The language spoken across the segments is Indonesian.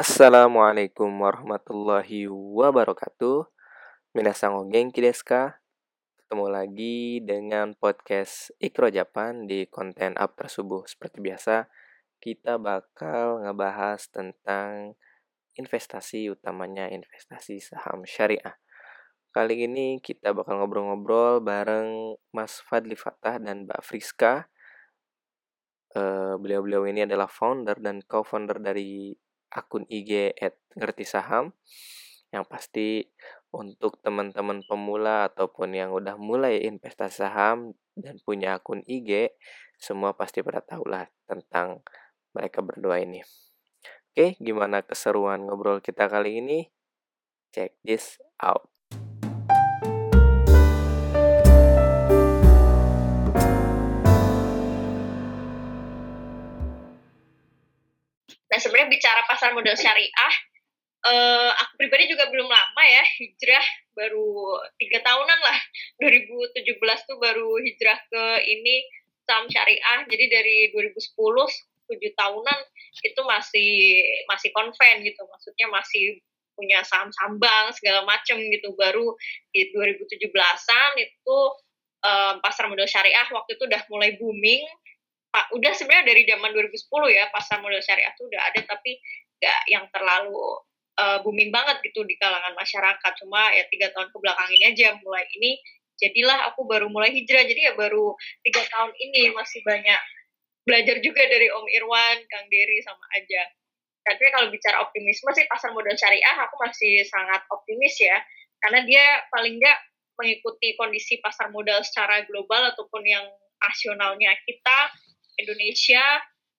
Assalamualaikum warahmatullahi wabarakatuh. Minasang o genki desu ka? Ketemu lagi dengan podcast Ikro Japan di konten After Subuh. Seperti biasa, kita bakal ngebahas tentang investasi, utamanya investasi saham syariah. Kali ini kita bakal ngobrol-ngobrol bareng Mas Fadli Fatah dan Mbak Friska. Eh, Beliau-beliau ini adalah founder dan co-founder dari akun IG at ngerti saham yang pasti untuk teman-teman pemula ataupun yang udah mulai investasi saham dan punya akun IG semua pasti pada tahu lah tentang mereka berdua ini. Oke, gimana keseruan ngobrol kita kali ini? Check this out. Bicara pasar modal syariah, uh, aku pribadi juga belum lama ya hijrah baru tiga tahunan lah. 2017 tuh baru hijrah ke ini saham syariah. Jadi dari 2010 tujuh tahunan itu masih masih konven gitu. Maksudnya masih punya saham sambang segala macem gitu. Baru di 2017an itu um, pasar modal syariah waktu itu udah mulai booming udah sebenarnya dari zaman 2010 ya pasar modal syariah tuh udah ada tapi nggak yang terlalu uh, booming banget gitu di kalangan masyarakat. Cuma ya tiga tahun ke belakang ini aja mulai ini jadilah aku baru mulai hijrah. Jadi ya baru tiga tahun ini masih banyak belajar juga dari Om Irwan, Kang Dery sama aja. Tapi kalau bicara optimisme sih pasar modal syariah aku masih sangat optimis ya. Karena dia paling nggak mengikuti kondisi pasar modal secara global ataupun yang nasionalnya kita Indonesia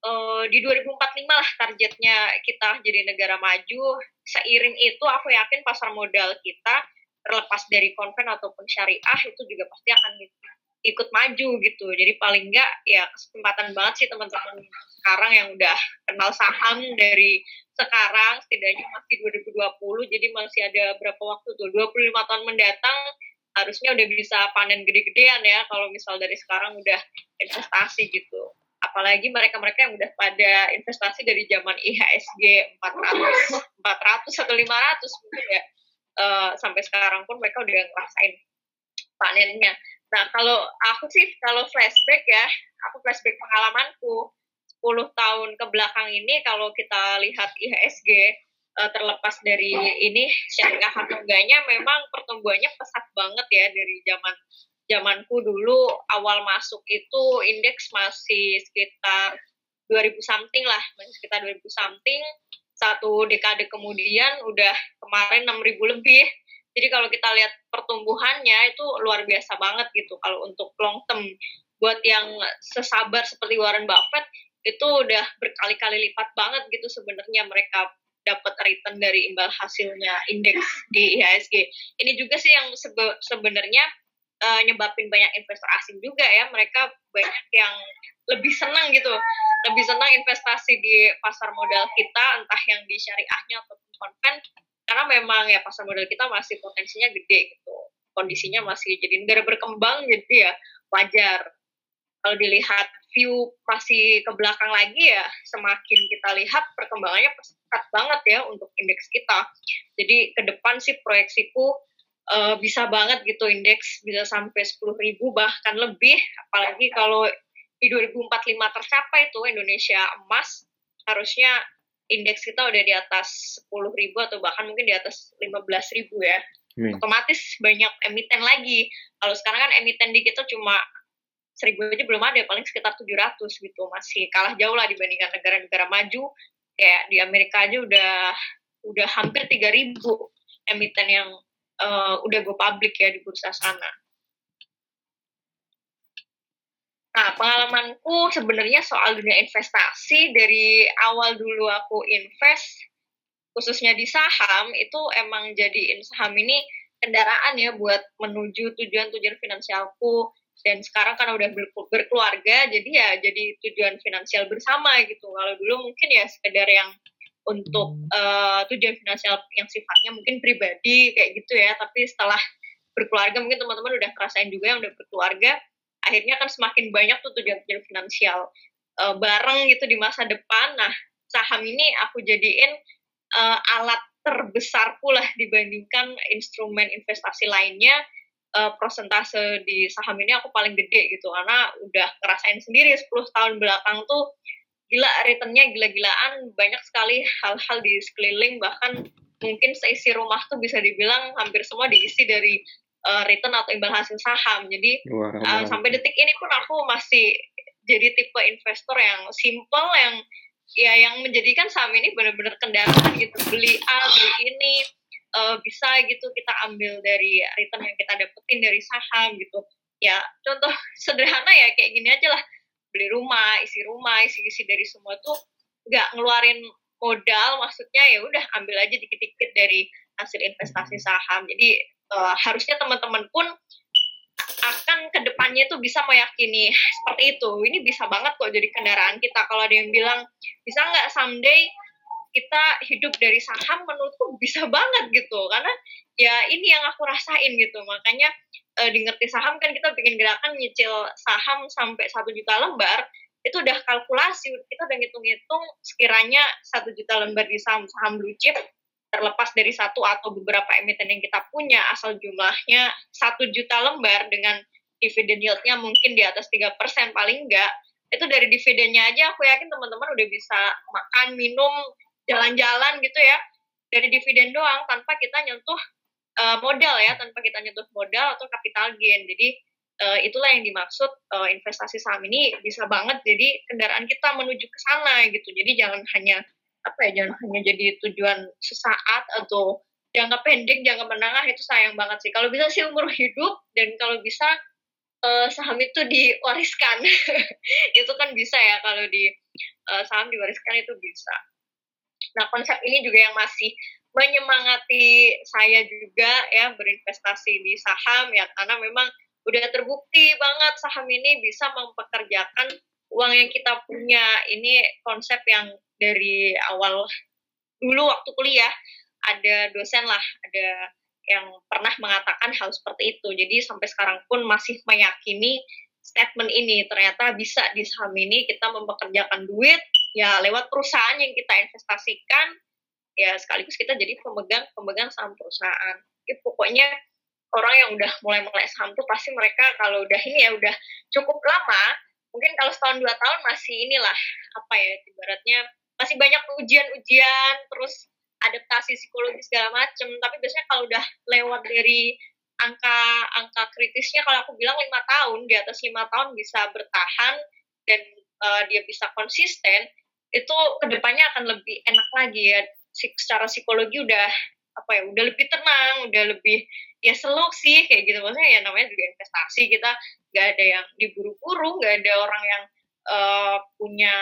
uh, di 2045 lah targetnya kita jadi negara maju. Seiring itu aku yakin pasar modal kita terlepas dari konven ataupun syariah itu juga pasti akan ikut maju gitu. Jadi paling enggak ya kesempatan banget sih teman-teman sekarang yang udah kenal saham dari sekarang setidaknya masih 2020 jadi masih ada berapa waktu tuh 25 tahun mendatang harusnya udah bisa panen gede-gedean ya kalau misal dari sekarang udah investasi gitu apalagi mereka-mereka yang udah pada investasi dari zaman IHSG 400 400 atau 500 mungkin ya uh, sampai sekarang pun mereka udah ngerasain panennya. Nah, kalau aku sih kalau flashback ya, aku flashback pengalamanku 10 tahun ke belakang ini kalau kita lihat IHSG uh, terlepas dari ini syariah atau enggaknya memang pertumbuhannya pesat banget ya dari zaman zamanku dulu awal masuk itu indeks masih sekitar 2000 something lah, masih sekitar 2000 something. Satu dekade kemudian udah kemarin 6000 lebih. Jadi kalau kita lihat pertumbuhannya itu luar biasa banget gitu. Kalau untuk long term buat yang sesabar seperti Warren Buffett itu udah berkali-kali lipat banget gitu sebenarnya mereka dapat return dari imbal hasilnya indeks di IHSG. Ini juga sih yang sebe sebenarnya uh, nyebabin banyak investor asing juga ya. Mereka banyak yang lebih senang gitu. Lebih senang investasi di pasar modal kita entah yang di syariahnya ataupun konven. Karena memang ya pasar modal kita masih potensinya gede gitu. Kondisinya masih jadi negara berkembang jadi ya. Wajar. Kalau dilihat view masih ke belakang lagi ya semakin kita lihat perkembangannya pesat banget ya untuk indeks kita. Jadi ke depan sih proyeksiku uh, bisa banget gitu indeks bisa sampai 10 ribu bahkan lebih. Apalagi kalau di 2045 tercapai tuh Indonesia emas harusnya indeks kita udah di atas 10 ribu atau bahkan mungkin di atas 15 ribu ya. Hmm. otomatis banyak emiten lagi. Kalau sekarang kan emiten di kita cuma seribu aja belum ada paling sekitar 700 gitu. Masih kalah jauh lah dibandingkan negara-negara maju. Kayak di Amerika aja udah udah hampir 3000 emiten yang uh, udah go public ya di bursa sana. Nah, pengalamanku sebenarnya soal dunia investasi dari awal dulu aku invest, khususnya di saham, itu emang jadiin saham ini kendaraan ya buat menuju tujuan-tujuan finansialku. Dan sekarang kan udah berkeluarga, jadi ya jadi tujuan finansial bersama gitu. Kalau dulu mungkin ya sekedar yang untuk uh, tujuan finansial yang sifatnya mungkin pribadi kayak gitu ya. Tapi setelah berkeluarga mungkin teman-teman udah ngerasain juga yang udah berkeluarga akhirnya kan semakin banyak tuh tujuan-tujuan finansial. Uh, bareng gitu di masa depan. Nah saham ini aku jadiin uh, alat terbesar pula dibandingkan instrumen investasi lainnya. Uh, prosentase di saham ini aku paling gede gitu karena udah ngerasain sendiri 10 tahun belakang tuh gila returnnya gila-gilaan banyak sekali hal-hal di sekeliling bahkan mungkin seisi rumah tuh bisa dibilang hampir semua diisi dari uh, return atau imbal hasil saham. Jadi wow, uh, sampai detik ini pun aku masih jadi tipe investor yang simple yang ya yang menjadikan saham ini benar-benar kendaraan gitu. Beli A beli ini uh, bisa gitu kita ambil dari return yang kita dapetin dari saham gitu. Ya contoh sederhana ya kayak gini aja lah beli rumah isi rumah isi isi dari semua tuh nggak ngeluarin modal maksudnya ya udah ambil aja dikit-dikit dari hasil investasi hmm. saham jadi uh, harusnya teman-teman pun akan ke depannya tuh bisa meyakini seperti itu ini bisa banget kok jadi kendaraan kita kalau ada yang bilang bisa nggak someday kita hidup dari saham menurutku bisa banget gitu. Karena ya ini yang aku rasain gitu. Makanya e, di ngerti saham kan kita bikin gerakan nyicil saham sampai satu juta lembar itu udah kalkulasi. Kita udah ngitung-ngitung sekiranya satu juta lembar di saham saham blue chip terlepas dari satu atau beberapa emiten yang kita punya asal jumlahnya satu juta lembar dengan dividen yieldnya mungkin di atas tiga persen paling enggak itu dari dividennya aja aku yakin teman-teman udah bisa makan minum jalan-jalan gitu ya dari dividen doang tanpa kita nyentuh uh, modal ya tanpa kita nyentuh modal atau capital gain. Jadi uh, itulah yang dimaksud uh, investasi saham ini bisa banget jadi kendaraan kita menuju ke sana gitu. Jadi jangan hanya apa ya jangan hanya jadi tujuan sesaat atau jangka pendek jangka menengah itu sayang banget sih. Kalau bisa sih umur hidup dan kalau bisa uh, saham itu diwariskan. Itu kan bisa ya kalau di uh, saham diwariskan itu bisa Nah, konsep ini juga yang masih menyemangati saya juga ya berinvestasi di saham ya karena memang udah terbukti banget saham ini bisa mempekerjakan uang yang kita punya. Ini konsep yang dari awal dulu waktu kuliah ada dosen lah, ada yang pernah mengatakan hal seperti itu. Jadi sampai sekarang pun masih meyakini statement ini ternyata bisa di saham ini kita mempekerjakan duit ya lewat perusahaan yang kita investasikan ya sekaligus kita jadi pemegang pemegang saham perusahaan. Ya, pokoknya orang yang udah mulai mulai saham tuh pasti mereka kalau udah ini ya udah cukup lama mungkin kalau setahun dua tahun masih inilah apa ya ibaratnya masih banyak ujian-ujian terus adaptasi psikologis segala macem. Tapi biasanya kalau udah lewat dari angka angka kritisnya kalau aku bilang lima tahun di atas lima tahun bisa bertahan dan uh, dia bisa konsisten itu ke depannya akan lebih enak lagi ya. Secara psikologi udah apa ya udah lebih tenang udah lebih ya slow sih kayak gitu. Maksudnya ya namanya juga investasi. Kita nggak ada yang diburu-buru nggak ada orang yang uh, punya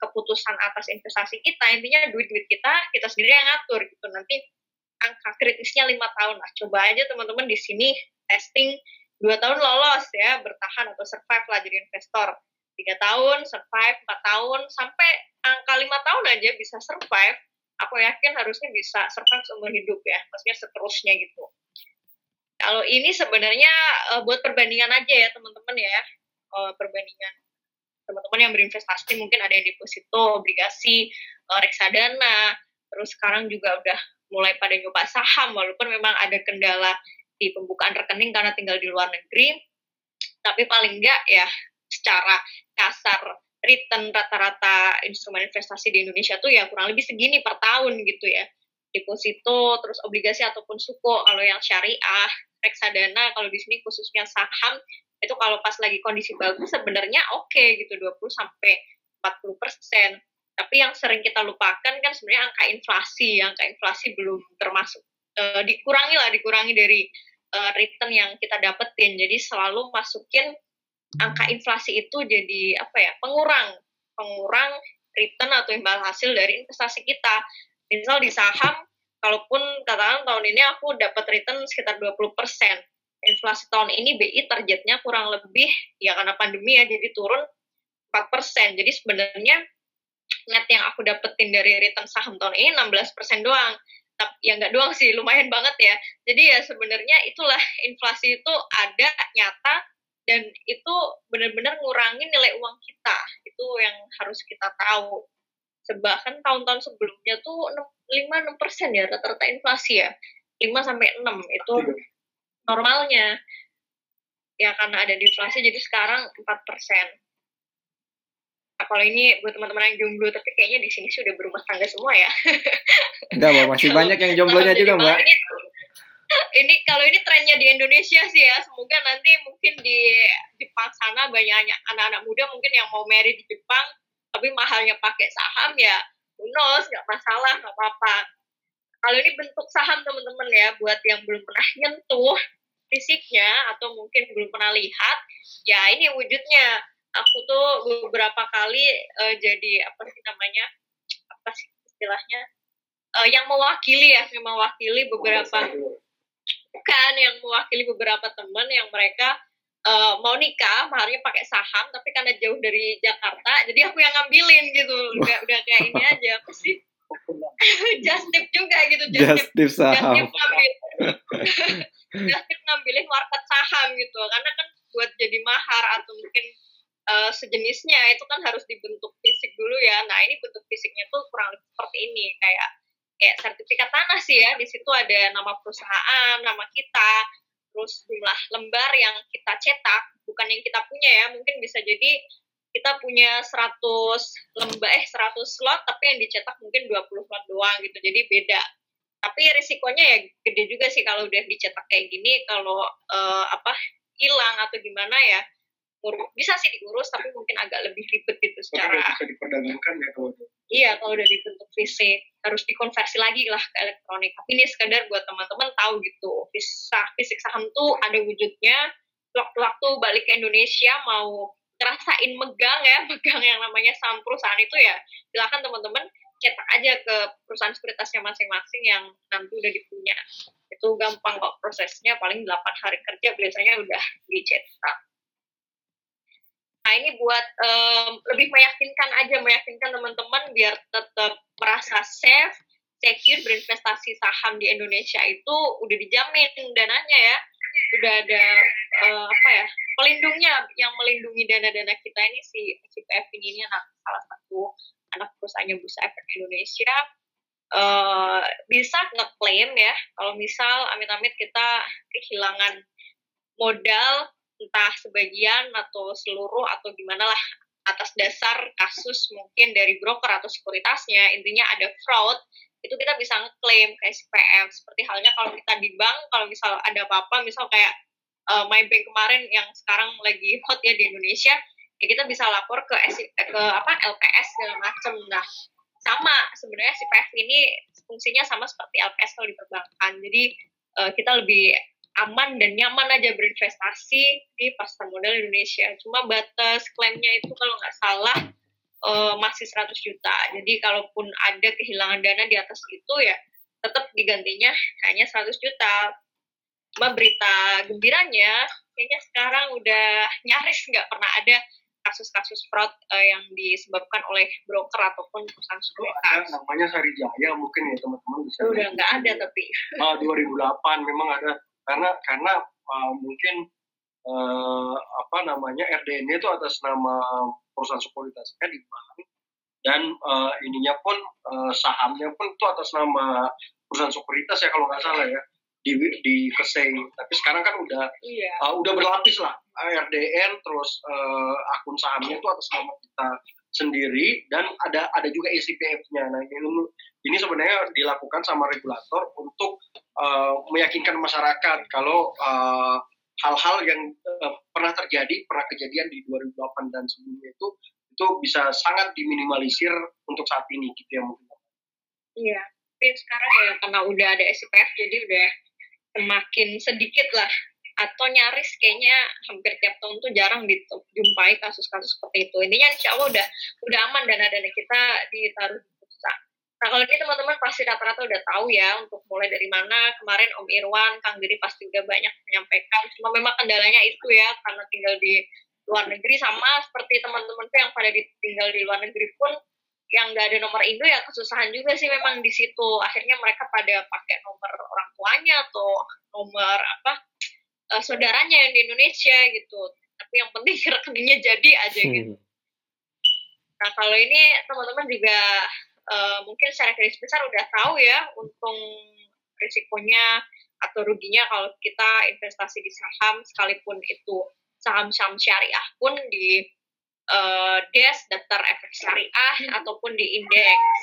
keputusan atas investasi kita. Intinya duit-duit kita kita sendiri yang ngatur gitu. Nanti angka kritisnya lima tahun. Lah coba aja teman-teman di sini testing dua tahun lolos ya bertahan atau survive lah jadi investor tiga tahun survive empat tahun sampai angka lima tahun aja bisa survive aku yakin harusnya bisa survive seumur hidup ya maksudnya seterusnya gitu. Kalau ini sebenarnya uh, buat perbandingan aja ya teman-teman ya. Uh, perbandingan. Teman-teman yang berinvestasi mungkin ada yang deposito obligasi uh, reksadana terus sekarang juga udah mulai pada nyoba saham walaupun memang ada kendala di pembukaan rekening karena tinggal di luar negeri. Tapi paling enggak ya secara kasar return rata-rata instrumen investasi di Indonesia tuh ya kurang lebih segini per tahun gitu ya. Deposito terus obligasi ataupun suko kalau yang syariah reksadana kalau di sini khususnya saham itu kalau pas lagi kondisi bagus sebenarnya oke okay, gitu 20 sampai 40 persen. Tapi yang sering kita lupakan kan sebenarnya angka inflasi angka inflasi belum termasuk uh, dikurangi lah dikurangi dari uh, return yang kita dapetin. Jadi selalu masukin angka inflasi itu jadi apa ya pengurang. Pengurang return atau imbal hasil dari investasi kita. Misal di saham kalaupun katakan tahun ini aku dapat return sekitar 20 persen. Inflasi tahun ini BI targetnya kurang lebih ya karena pandemi ya jadi turun 4 persen. Jadi sebenarnya net yang aku dapetin dari return saham tahun ini 16 persen doang. Tapi ya nggak doang sih lumayan banget ya. Jadi ya sebenarnya itulah inflasi itu ada nyata dan itu benar-benar ngurangin nilai uang kita itu yang harus kita tahu Bahkan tahun-tahun sebelumnya tuh 5-6 persen ya rata-rata inflasi ya. 5 sampai 6 itu normalnya. Ya karena ada deflasi jadi sekarang 4 persen. Nah, kalau ini buat teman-teman yang jomblo tapi kayaknya di sini sudah berumah tangga semua ya. Enggak, Mbak, masih banyak yang jomblonya juga, Mbak. Ini, ini kalau ini trennya di Indonesia sih ya, semoga nanti mungkin di Jepang sana banyak anak-anak muda mungkin yang mau marry di Jepang tapi mahalnya pakai saham ya unos nggak masalah nggak apa-apa. Kalau ini bentuk saham teman-teman ya buat yang belum pernah nyentuh fisiknya atau mungkin belum pernah lihat ya ini wujudnya. Aku tuh beberapa kali uh, jadi apa sih namanya apa sih istilahnya uh, yang mewakili ya yang mewakili beberapa kan yang mewakili beberapa teman yang mereka uh, mau nikah maharnya pakai saham tapi karena jauh dari Jakarta jadi aku yang ngambilin gitu. Udah udah kayak ini aja apa sih just tip juga gitu just, tip, saham just tip ngambil. Just tip ngambilin market saham gitu karena kan buat jadi mahar atau mungkin uh, sejenisnya itu kan harus dibentuk fisik dulu ya. Nah ini bentuk fisiknya tuh kurang lebih seperti ini kayak kayak sertifikat tanah sih ya. Di situ ada nama perusahaan nama kita terus jumlah lembar yang kita cetak bukan yang kita punya ya. Mungkin bisa jadi kita punya 100 lembar eh 100 slot tapi yang dicetak mungkin 20 slot doang gitu. Jadi beda. Tapi risikonya ya gede juga sih kalau udah dicetak kayak gini kalau uh, apa hilang atau gimana ya bisa sih diurus tapi mungkin agak lebih ribet gitu secara bisa diperdagangkan ya kalau iya kalau udah dibentuk fisik harus dikonversi lagi lah ke elektronik. Tapi ini sekedar buat teman-teman tahu gitu bisa fisik saham tuh ada wujudnya. Waktu-waktu balik ke Indonesia mau ngerasain megang ya megang yang namanya saham perusahaan itu ya silakan teman-teman cetak aja ke perusahaan sekuritasnya masing-masing yang nanti udah dipunya. Itu gampang kok prosesnya paling 8 hari kerja biasanya udah dicetak ini buat um, lebih meyakinkan aja, meyakinkan teman-teman biar tetap merasa safe, secure berinvestasi saham di Indonesia itu udah dijamin dananya ya, udah ada uh, apa ya pelindungnya yang melindungi dana-dana kita ini si CPF ini, ini anak salah satu anak perusahaannya Bursa Efek Indonesia. Uh, bisa ngeklaim ya kalau misal amit-amit kita kehilangan modal entah sebagian atau seluruh atau gimana lah atas dasar kasus mungkin dari broker atau sekuritasnya intinya ada fraud itu kita bisa ngeklaim ke SPF seperti halnya kalau kita di bank kalau misal ada apa-apa misal kayak uh, my bank kemarin yang sekarang lagi hot ya di Indonesia ya kita bisa lapor ke ke apa LPS segala macam nah sama sebenarnya SPF ini fungsinya sama seperti LPS kalau di perbankan. Jadi uh, kita lebih aman dan nyaman aja berinvestasi di pasar modal Indonesia. Cuma batas klaimnya itu kalau nggak salah uh, masih 100 juta. Jadi kalaupun ada kehilangan dana di atas itu ya tetap digantinya hanya 100 juta. Cuma berita gembiranya kayaknya sekarang udah nyaris nggak pernah ada kasus-kasus fraud uh, yang disebabkan oleh broker ataupun perusahaan sekuritas. Namanya Sari Jaya mungkin ya teman-teman bisa. Udah nggak ada tapi. Uh, 2008 memang ada karena karena uh, mungkin uh, apa namanya RDN itu atas nama perusahaan sekuritasnya di bank dan uh, ininya pun uh, sahamnya pun itu atas nama perusahaan sekuritas ya kalau nggak salah ya di di Kesei. Tapi sekarang kan udah iya. uh, udah berlapis lah RDN terus uh, akun sahamnya itu atas nama kita sendiri dan ada ada juga ECPF-nya nah ini ini sebenarnya dilakukan sama regulator untuk uh, meyakinkan masyarakat kalau eh, hal-hal yang uh, pernah terjadi, pernah kejadian di 2008 dan sebelumnya itu itu bisa sangat diminimalisir untuk saat ini gitu ya mungkin. Iya, tapi sekarang ya karena udah ada SPF jadi udah semakin sedikit lah atau nyaris kayaknya hampir tiap tahun tuh jarang dijumpai kasus-kasus seperti itu. Intinya insya Allah udah udah aman dana-dana kita ditaruh Nah kalau ini teman-teman pasti rata-rata udah tahu ya untuk mulai dari mana. Kemarin Om Irwan, Kang Diri pasti udah banyak menyampaikan. Cuma memang kendalanya itu ya karena tinggal di luar negeri sama seperti teman-teman yang pada tinggal di luar negeri pun yang nggak ada nomor Indo ya kesusahan juga sih memang di situ. Akhirnya mereka pada pakai nomor orang tuanya atau nomor apa uh, saudaranya yang di Indonesia gitu. Tapi yang penting rekeningnya jadi aja gitu. Hmm. Nah kalau ini teman-teman juga uh, mungkin secara garis besar udah tahu ya untung risikonya atau ruginya kalau kita investasi di saham sekalipun itu saham-saham syariah pun di uh, DES daftar efek syariah ataupun di indeks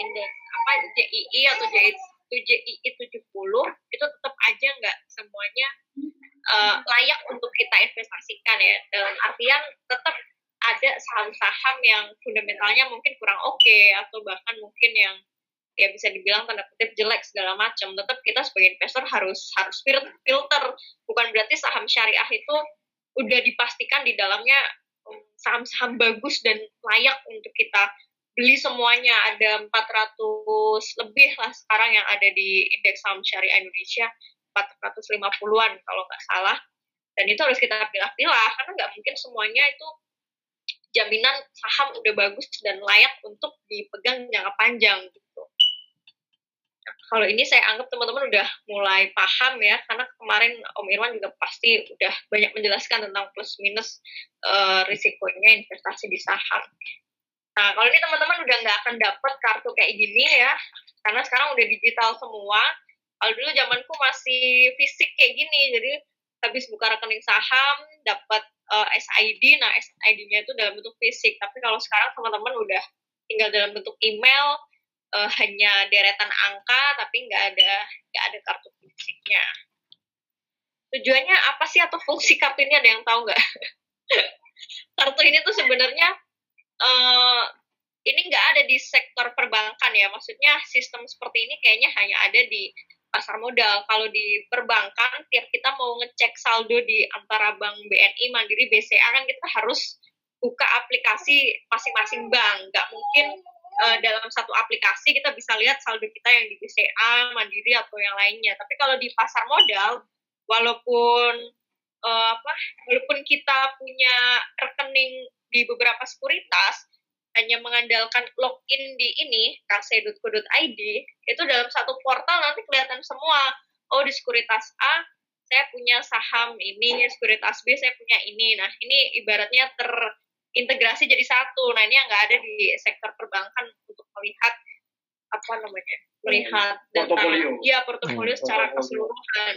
indeks apa JII atau JII JII 70 itu tetap aja nggak semuanya uh, layak untuk kita investasikan ya. Dalam artian tetap ada saham-saham yang fundamentalnya mungkin kurang oke okay, atau bahkan mungkin yang ya bisa dibilang tanda kutip jelek segala macam. Tetap kita sebagai investor harus harus filter. Bukan berarti saham syariah itu udah dipastikan di dalamnya um, saham-saham bagus dan layak untuk kita beli semuanya ada 400 lebih lah sekarang yang ada di indeks saham syariah Indonesia 450-an kalau nggak salah dan itu harus kita pilah-pilah karena nggak mungkin semuanya itu jaminan saham udah bagus dan layak untuk dipegang jangka panjang gitu. Kalau ini saya anggap teman-teman udah mulai paham ya, karena kemarin Om Irwan juga pasti udah banyak menjelaskan tentang plus minus uh, risikonya investasi di saham. Nah, kalau ini teman-teman udah nggak akan dapat kartu kayak gini ya, karena sekarang udah digital semua. Kalau dulu zamanku masih fisik kayak gini, jadi habis buka rekening saham, dapat uh, eh, SID, nah SID-nya itu dalam bentuk fisik. Tapi kalau sekarang teman-teman udah tinggal dalam bentuk email, uh, hanya deretan angka, tapi nggak ada nggak ada kartu fisiknya. Tujuannya apa sih atau fungsi kartu ini ada yang tahu nggak? kartu ini tuh sebenarnya uh, ini nggak ada di sektor perbankan ya. Maksudnya sistem seperti ini kayaknya hanya ada di pasar modal. Kalau di perbankan, tiap kita mau ngecek saldo di antara bank BNI, Mandiri, BCA kan kita harus buka aplikasi masing-masing bank. Nggak mungkin uh, dalam satu aplikasi kita bisa lihat saldo kita yang di BCA, Mandiri atau yang lainnya. Tapi kalau di pasar modal, walaupun uh, apa, walaupun kita punya rekening di beberapa sekuritas, hanya mengandalkan login di ini kc.co.id itu dalam satu portal nanti kelihatan semua. Oh di sekuritas A saya punya saham ini sekuritas B saya punya ini. Nah ini ibaratnya terintegrasi jadi satu. Nah ini yang nggak ada di sektor perbankan untuk melihat apa namanya melihat data. Portofolio. ya portofolio hmm. secara keseluruhan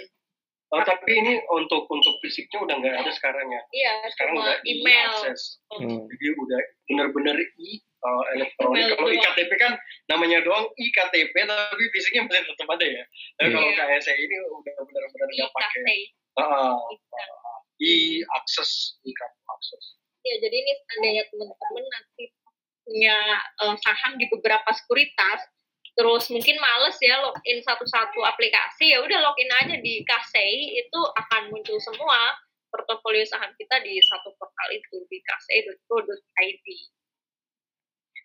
Oh, tapi ini untuk untuk fisiknya udah nggak ada sekarang ya? Iya, sekarang udah email. Akses. Hmm. Jadi udah benar-benar i uh, elektronik. Kalau iktp kan namanya doang iktp, tapi fisiknya masih tetap ada ya. Tapi yeah. kalau KSE ini udah benar-benar nggak pakai. Uh, uh, i akses, i akses. Ya, jadi ini seandainya teman-teman nanti punya uh, saham di beberapa sekuritas, terus mungkin males ya login satu-satu aplikasi ya udah login aja di Kasei itu akan muncul semua portofolio saham kita di satu portal itu di kasei.co.id.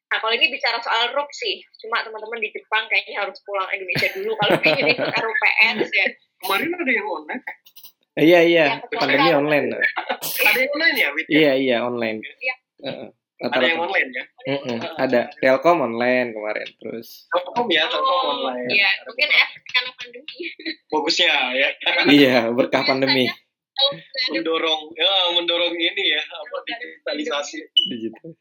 Nah kalau ini bicara soal RUP sih, cuma teman-teman di Jepang kayaknya harus pulang Indonesia dulu kalau ingin ikut RUPS ya. Kemarin ada yang online. Iya iya, ya, pandemi online. ada yang online ya? Iya iya online. Iya. Uh, ada yang online ya? Mm -mm. Ada Telkom online kemarin terus. Telkom ya, Telkom oh, online. Iya, mungkin efek karena pandemi. Bagusnya ya. iya, berkah pandemi. Mendorong, ya mendorong ini ya, apa digitalisasi. Digital.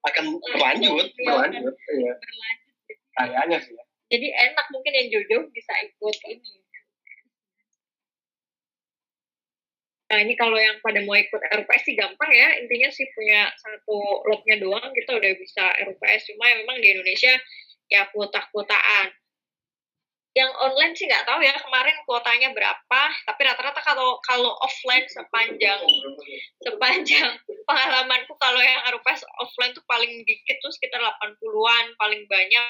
akan berlanjut, berlanjut, iya. Kayaknya sih ya. Jadi enak mungkin yang jauh-jauh bisa ikut ini Nah ini kalau yang pada mau ikut RUPS sih gampang ya, intinya sih punya satu lotnya doang kita udah bisa RUPS. Cuma ya memang di Indonesia ya kuota-kuotaan. Yang online sih nggak tahu ya kemarin kuotanya berapa, tapi rata-rata kalau kalau offline sepanjang sepanjang pengalamanku kalau yang RUPS offline tuh paling dikit tuh sekitar 80-an, paling banyak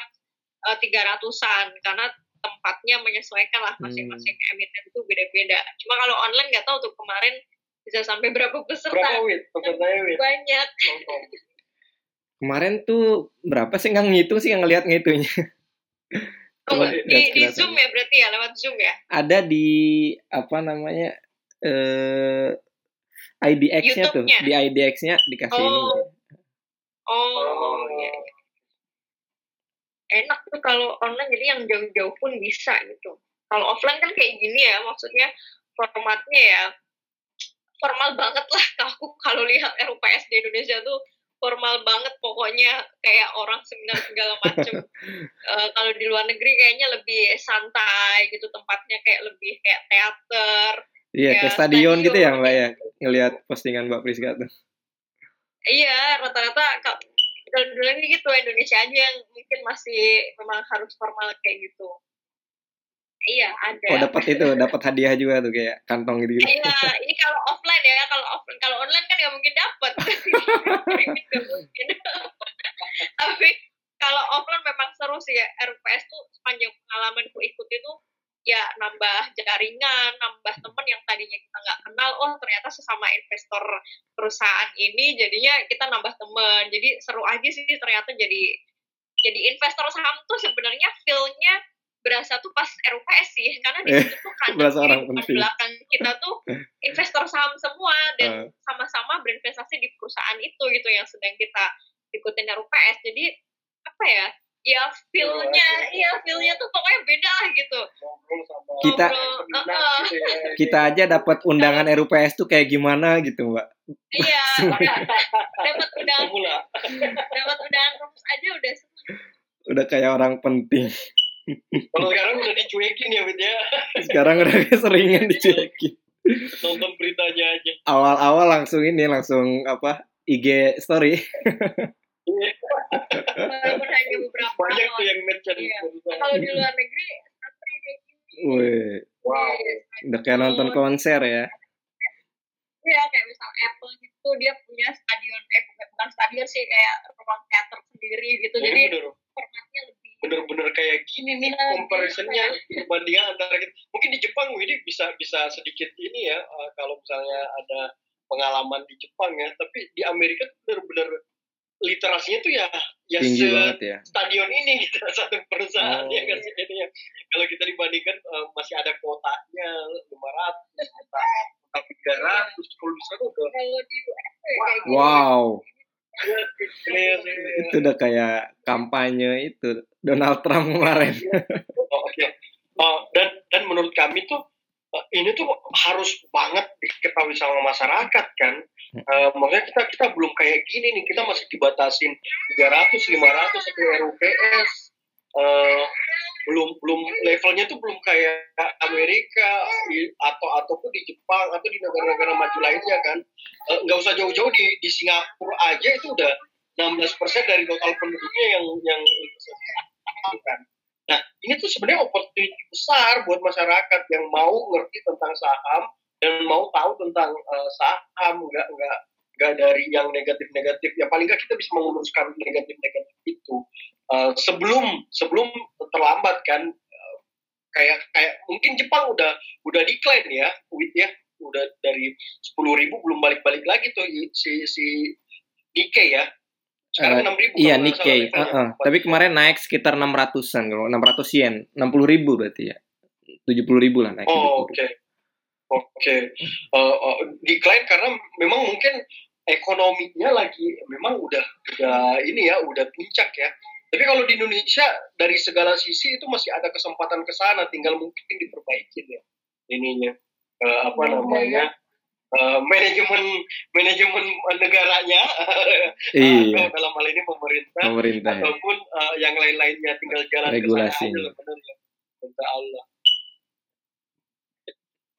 uh, 300-an karena tempatnya menyesuaikan lah masing-masing hmm. emiten itu beda-beda. Cuma kalau online nggak tahu tuh kemarin bisa sampai berapa peserta. Berapa wit? wit? Banyak. kemarin tuh berapa sih nggak ngitung sih nggak ngeliat ngitungnya. Oh, di, di, Zoom ya berarti ya lewat Zoom ya? Ada di apa namanya eh IDX-nya tuh, di IDX-nya dikasih oh. ini. Oh, oh, enak tuh kalau online jadi yang jauh-jauh pun bisa gitu. Kalau offline kan kayak gini ya maksudnya formatnya ya formal banget lah. Aku kalau lihat RUPS di Indonesia tuh formal banget pokoknya kayak orang seminar segala macem. Uh, kalau di luar negeri kayaknya lebih santai gitu tempatnya kayak lebih kayak teater iya kayak stadion, stadion gitu ya mbak ya ngelihat postingan mbak Priska tuh. Iya rata-rata kalau dulu gitu Indonesia aja yang mungkin masih memang harus formal kayak gitu Iya, ada. Oh, dapat itu, dapat hadiah juga tuh kayak kantong gitu. Iya, ini kalau offline ya, kalau offline kalau online kan nggak mungkin dapat. mungkin. Tapi kalau offline memang seru sih ya. RPS tuh sepanjang pengalamanku ikut itu ya nambah jaringan, nambah teman yang tadinya kita nggak kenal, oh ternyata sesama investor perusahaan ini, jadinya kita nambah teman. Jadi seru aja sih ternyata jadi jadi investor saham tuh sebenarnya feel-nya berasa tuh pas RUPS sih karena di situ tuh kan di belakang kita tuh investor saham semua dan sama-sama berinvestasi di perusahaan itu gitu yang sedang kita ikutin RUPS jadi apa ya ya feelnya iya feelnya tuh pokoknya beda lah gitu. Kita uh, kita aja dapat undangan RUPS tuh kayak gimana gitu mbak. Iya. Dapat undangan. Dapat undangan rumus aja udah seneng udah kayak orang penting. Kalau sekarang udah dicuekin ya, Wid ya. Sekarang udah seringan dicuekin. Nonton beritanya aja. Awal-awal langsung ini, langsung apa, IG story. Banyak tuh yang mention. Iya. Kalau di luar negeri, Wih, wow. udah kayak nonton konser ya. Iya, kayak misal Apple gitu, dia punya stadion, eh bukan stadion sih, kayak ruang teater sendiri gitu. Ya, Jadi formatnya lebih bener-bener kayak gini nih comparisonnya perbandingan antara kita. mungkin di Jepang ini bisa bisa sedikit ini ya uh, kalau misalnya ada pengalaman di Jepang ya tapi di Amerika bener-bener literasinya tuh ya ya Tinggi se banget ya. stadion ini gitu satu perusahaan oh. ya kan ini ya kalau kita dibandingkan uh, masih ada kuotanya 500 juta tapi 300 kalau bisa tuh udah wow itu udah kayak kampanye itu Donald Trump kemarin. oh, Oke. Okay. Oh, dan dan menurut kami tuh uh, ini tuh harus banget diketahui sama masyarakat kan. Uh, maksudnya kita kita belum kayak gini nih, kita masih dibatasin 300, 500 atau RUPS. Uh, belum belum levelnya tuh belum kayak Amerika atau ataupun di Jepang atau di negara-negara maju lainnya kan nggak uh, usah jauh-jauh di di Singapura aja itu udah 16% dari total penduduknya yang yang kan. Nah, ini tuh sebenarnya opportunity besar buat masyarakat yang mau ngerti tentang saham dan mau tahu tentang uh, saham, nggak nggak nggak dari yang negatif-negatif. Ya paling nggak kita bisa menguruskan negatif-negatif itu uh, sebelum sebelum terlambat kan. Uh, kayak kayak mungkin Jepang udah udah decline ya, with ya udah dari sepuluh ribu belum balik-balik lagi tuh si si Nikkei ya sekarang uh, ribu. Iya Nikkei. Uh -uh. Tapi kemarin naik sekitar enam ratusan kalau enam ratus yen, enam puluh ribu berarti ya. Tujuh puluh ribu lah naik. Oh oke. Okay. Oke. Okay. Uh, uh, eh, decline karena memang mungkin ekonominya lagi memang udah udah ini ya udah puncak ya. Tapi kalau di Indonesia dari segala sisi itu masih ada kesempatan ke sana, tinggal mungkin diperbaiki ya ininya uh, apa namanya Uh, manajemen manajemen negaranya iya. uh, dalam hal ini pemerintah, pemerintah ya. ataupun ya. uh, yang lain-lainnya tinggal jalan regulasi ya. Allah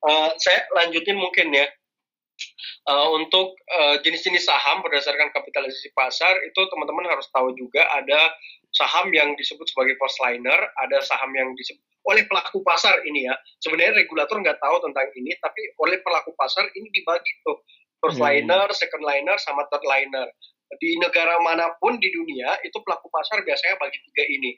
uh, saya lanjutin mungkin ya uh, untuk jenis-jenis uh, saham berdasarkan kapitalisasi pasar itu teman-teman harus tahu juga ada saham yang disebut sebagai first liner ada saham yang disebut oleh pelaku pasar ini ya. Sebenarnya regulator nggak tahu tentang ini, tapi oleh pelaku pasar ini dibagi tuh first hmm. liner, second liner, sama third liner. Di negara mana pun di dunia itu pelaku pasar biasanya bagi tiga ini.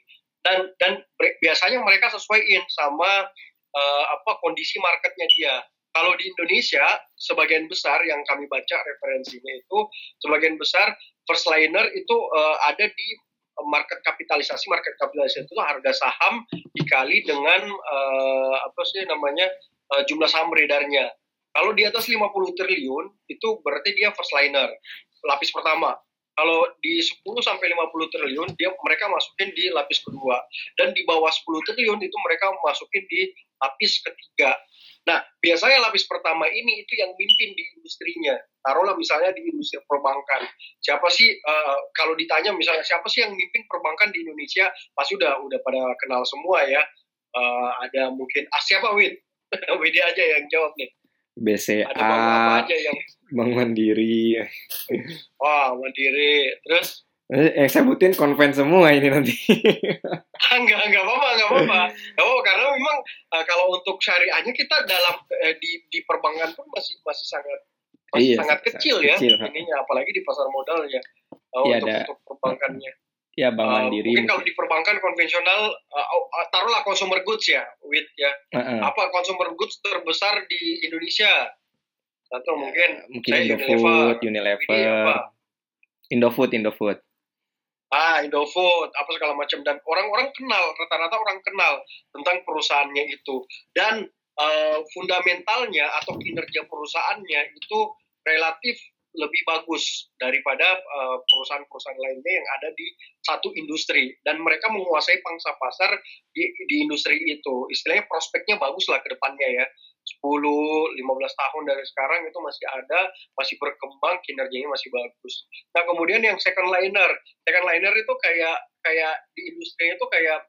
Dan dan biasanya mereka sesuaiin sama uh, apa kondisi marketnya dia. Kalau di Indonesia, sebagian besar yang kami baca referensinya itu, sebagian besar first liner itu uh, ada di market kapitalisasi market kapitalisasi itu harga saham dikali dengan uh, apa sih namanya uh, jumlah saham beredarnya kalau di atas 50 triliun itu berarti dia first liner lapis pertama. Kalau di 10 sampai 50 triliun dia mereka masukin di lapis kedua. Dan di bawah 10 triliun itu mereka masukin di lapis ketiga. Nah, biasanya lapis pertama ini itu yang mimpin di industrinya. Taruhlah misalnya di industri perbankan. Siapa sih uh, kalau ditanya misalnya siapa sih yang mimpin perbankan di Indonesia? Pasti udah udah pada kenal semua ya. Uh, ada mungkin ah siapa Wid? Wid aja yang jawab nih. BCA, ada bank aja yang Bank Mandiri. Wah, Mandiri. Terus Eh, eh sebutin konven semua ini nanti. enggak, enggak apa-apa, enggak apa-apa. Oh, karena memang uh, kalau untuk syariahnya kita dalam uh, di di perbankan pun masih masih sangat masih iya, sangat kecil, ya kecil, ininya apalagi di pasar modal ya uh, iya, untuk, ada, untuk perbankannya. Ya, Bank Mandiri. Uh, mungkin kalau di perbankan konvensional uh, taruhlah consumer goods ya, with ya. Uh -uh. Apa consumer goods terbesar di Indonesia? Atau mungkin mungkin Indofood, Unilever, Unilever. Indofood, Indofood ah Indofood apa segala macam. Dan orang-orang kenal rata-rata orang kenal tentang perusahaannya itu. Dan uh, fundamentalnya atau kinerja perusahaannya itu relatif lebih bagus daripada uh, perusahaan-perusahaan lainnya yang ada di satu industri. Dan mereka menguasai pangsa pasar di, di industri itu. Istilahnya prospeknya bagus lah ke depannya ya 10, 15 tahun dari sekarang itu masih ada, masih berkembang, kinerjanya masih bagus. Nah kemudian yang second liner, second liner itu kayak kayak di industri itu kayak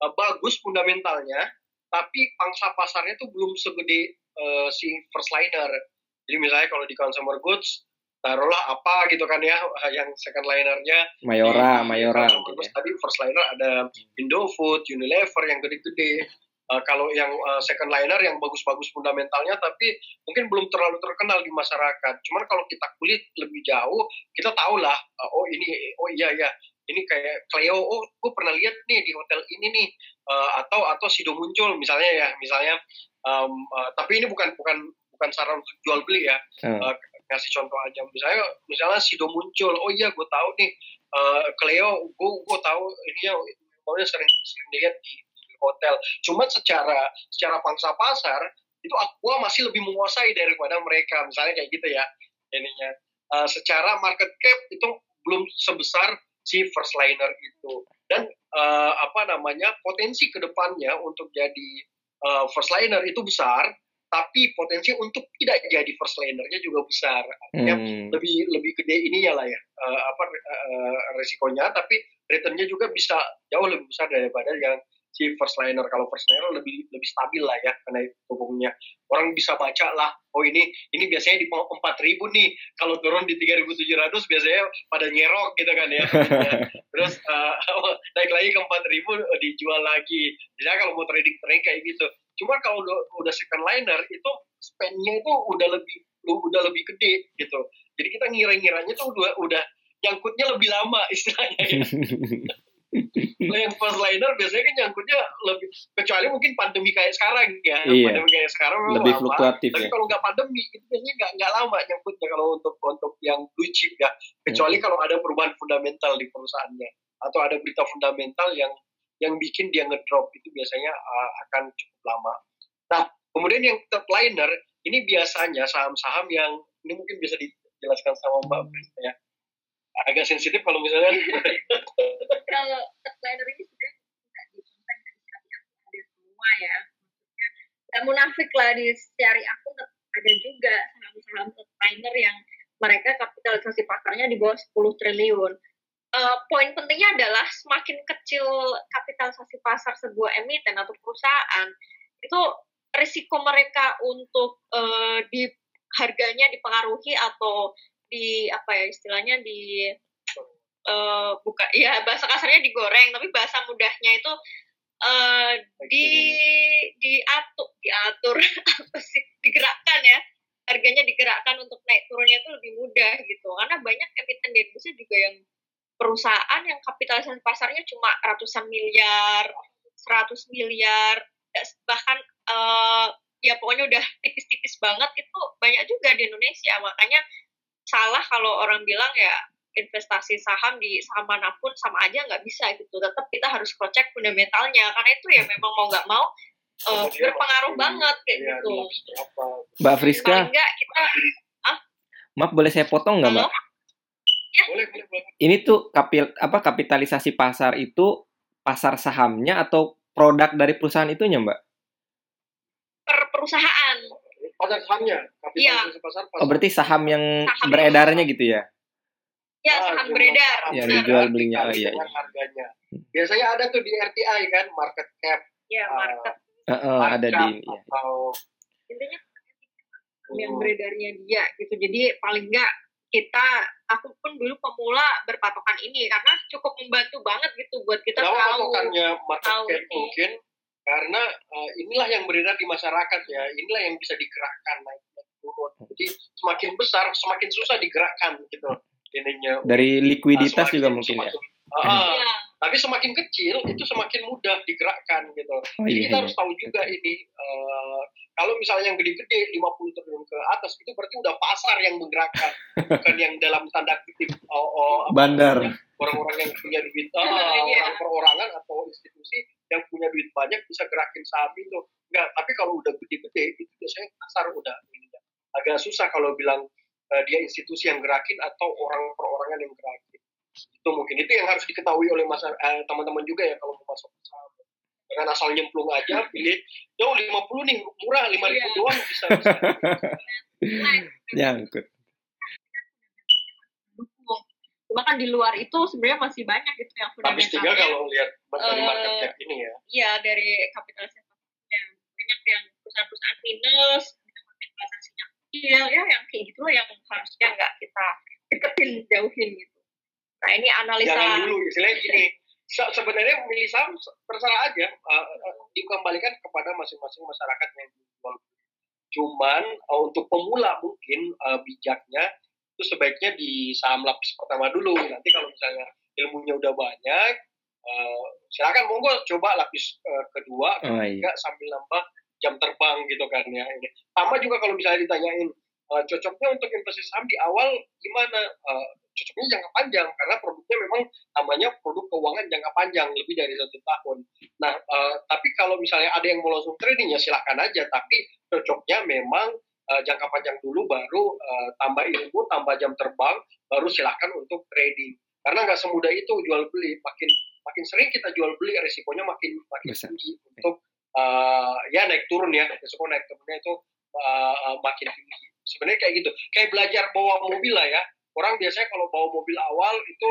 uh, bagus fundamentalnya, tapi pangsa pasarnya itu belum segede uh, si first liner. Jadi misalnya kalau di consumer goods, taruhlah apa gitu kan ya yang second linernya Mayora, di, Mayora. Gitu ya. Tadi first liner ada Indofood, Unilever yang gede-gede uh, kalau yang uh, second liner yang bagus-bagus fundamentalnya tapi mungkin belum terlalu terkenal di masyarakat. Cuman kalau kita kulit lebih jauh, kita tahu lah, uh, oh ini, oh iya ya, ini kayak Cleo, oh gue pernah lihat nih di hotel ini nih, uh, atau atau Sido muncul misalnya ya, misalnya, um, uh, tapi ini bukan bukan bukan saran untuk jual beli ya, hmm. uh, kasih contoh aja, misalnya misalnya Sido muncul, oh iya gue tahu nih, uh, Cleo, gue gue tahu ini ya, pokoknya sering sering lihat di hotel. Cuma secara secara pangsa pasar itu Aqua masih lebih menguasai daripada mereka. Misalnya kayak gitu ya ininya. Uh, secara market cap itu belum sebesar si first liner itu. Dan uh, apa namanya potensi ke depannya untuk jadi uh, first liner itu besar, tapi potensi untuk tidak jadi first linernya juga besar. Artinya hmm. lebih lebih gede ininya lah ya uh, apa uh, resikonya, tapi returnnya juga bisa jauh lebih besar daripada yang si first liner. Kalau first liner lebih lebih stabil lah ya karena hukumnya orang bisa baca lah oh ini ini biasanya di empat ribu nih. Kalau turun di tiga ribu tujuh ratus biasanya pada nyerok gitu kan ya, terus uh, naik lagi ke empat ribu eh, dijual lagi. Misalnya kalau mau trading trading kayak gitu. Cuma kalau udah, udah second liner itu spendnya itu udah lebih udah lebih gede gitu. Jadi kita ngira-ngiranya tuh udah udah nyangkutnya lebih lama istilahnya ya. Nah, yang first liner biasanya kan nyangkutnya lebih kecuali mungkin pandemi kayak sekarang ya iya. pandemi kayak sekarang lebih lama. fluktuatif tapi ya. kalau nggak pandemi itu biasanya nggak nggak lama nyangkutnya kalau untuk untuk yang blue chip ya kecuali hmm. kalau ada perubahan fundamental di perusahaannya atau ada berita fundamental yang yang bikin dia ngedrop itu biasanya uh, akan cukup lama. Nah kemudian yang third liner ini biasanya saham-saham yang ini mungkin bisa dijelaskan sama Mbak Prista ya agak sensitif kalau misalnya. Kalau liner ini sebenarnya tidak dikonten dari ada semua ya. Maksudnya tidak munafik lah di syariah aku ada juga saham-saham liner yang mereka kapitalisasi pasarnya di bawah 10 triliun. Uh, poin pentingnya adalah semakin kecil kapitalisasi pasar sebuah emiten atau perusahaan itu risiko mereka untuk uh, di harganya dipengaruhi atau di apa ya istilahnya di uh, buka ya bahasa kasarnya digoreng tapi bahasa mudahnya itu uh, di diatur diatur apa sih digerakkan ya. Harganya digerakkan untuk naik turunnya itu lebih mudah gitu. Karena banyak emiten di Indonesia juga yang perusahaan yang kapitalisasi pasarnya cuma ratusan miliar 100 miliar bahkan uh, ya pokoknya udah tipis-tipis banget itu banyak juga di Indonesia. Makanya salah kalau orang bilang ya investasi saham di saham mana pun sama aja nggak bisa gitu tetap kita harus cek fundamentalnya karena itu ya memang mau nggak mau uh, berpengaruh banget kayak ya, gitu Mbak Friska enggak kita ah? maaf boleh saya potong nggak Mbak ya. Boleh, boleh, boleh. Ini tuh kapil apa kapitalisasi pasar itu pasar sahamnya atau produk dari perusahaan itunya, Mbak? Per perusahaan. Pasar sahamnya, Iya. kapitalisasi pasar. pasar. Oh, berarti saham yang Saham beredarnya gitu ya? Ya, Ah, saham beredar. saham Yang Benar. dijual belinya. Oh, iya, iya. harganya. Biasanya ada tuh di RTI kan, market cap. Ya, market. Heeh, ada di iya. Atau Intinya Hmm. yang beredarnya dia gitu. Jadi paling enggak kita aku pun dulu pemula berpatokan ini karena cukup membantu banget gitu buat kita Kenapa tahu patokannya market tahu cap ini. mungkin karena uh, inilah yang beredar di masyarakat ya, inilah yang bisa digerakkan naik naik turun. Jadi semakin besar semakin susah digerakkan gitu ininya. Dari likuiditas Semakin- juga mungkin ya. Iya. tapi semakin kecil itu semakin mudah digerakkan gitu. Oh, Jadi iya, kita iya. harus tahu juga ini uh, kalau misalnya yang gede-gede 50 triliun ke atas itu berarti udah pasar yang menggerakkan, bukan yang dalam tanda kutip oh, oh, Bandar. orang-orang yang punya duit Iya. orang perorangan atau institusi yang punya duit banyak bisa gerakin saham itu. Enggak, tapi kalau udah gede-gede itu biasanya pasar udah ini agak susah kalau bilang uh, dia institusi yang gerakin atau orang perorangan yang gerakin. Itu mungkin itu yang harus diketahui oleh masa eh, teman-teman juga ya kalau mau masuk saham. Dengan asal nyemplung aja pilih, yo 50 nih murah 5 ribu Iya. doang bisa bisa. Nyangkut. Cuma kan di luar itu sebenarnya masih banyak gitu yang Tapi setidaknya fundamentalnya. kalau lihat dari market cap ini ya, Iya dari kapitalisasi yang banyak yang perusahaan-perusahaan minus, kapitalisasinya kecil, ya yang kayak gitu loh yang harusnya nggak kita deketin jauhin gitu. Nah ini analisa jangan dulu istilahnya gini. se- Sebenarnya milih saham terserah aja, eh, dikembalikan kepada masing-masing masyarakat yang jual. Cuman eh, untuk pemula mungkin eh, bijaknya itu sebaiknya di saham lapis pertama dulu. Nanti kalau misalnya ilmunya udah banyak, eh, silakan monggo coba lapis eh, kedua, Oh iya. sambil nambah jam terbang gitu kan ya ini. Sama juga kalau misalnya ditanyain eh, cocoknya untuk investasi saham di awal gimana? Eh, cocoknya jangka panjang karena produknya memang namanya produk keuangan jangka panjang lebih dari satu tahun. Nah, eh, tapi kalau misalnya ada yang mau langsung trading ya silahkan aja. Tapi cocoknya memang eh, jangka panjang dulu baru eh, tambah ilmu, tambah jam terbang, baru silahkan untuk trading. Karena nggak semudah itu jual beli. Makin makin sering kita jual beli resikonya makin makin Besar. tinggi untuk eh, ya naik turun ya resiko naik turunnya itu eh, makin tinggi. Sebenarnya kayak gitu. Kayak belajar bawa mobil lah ya. Orang biasanya kalau bawa mobil awal itu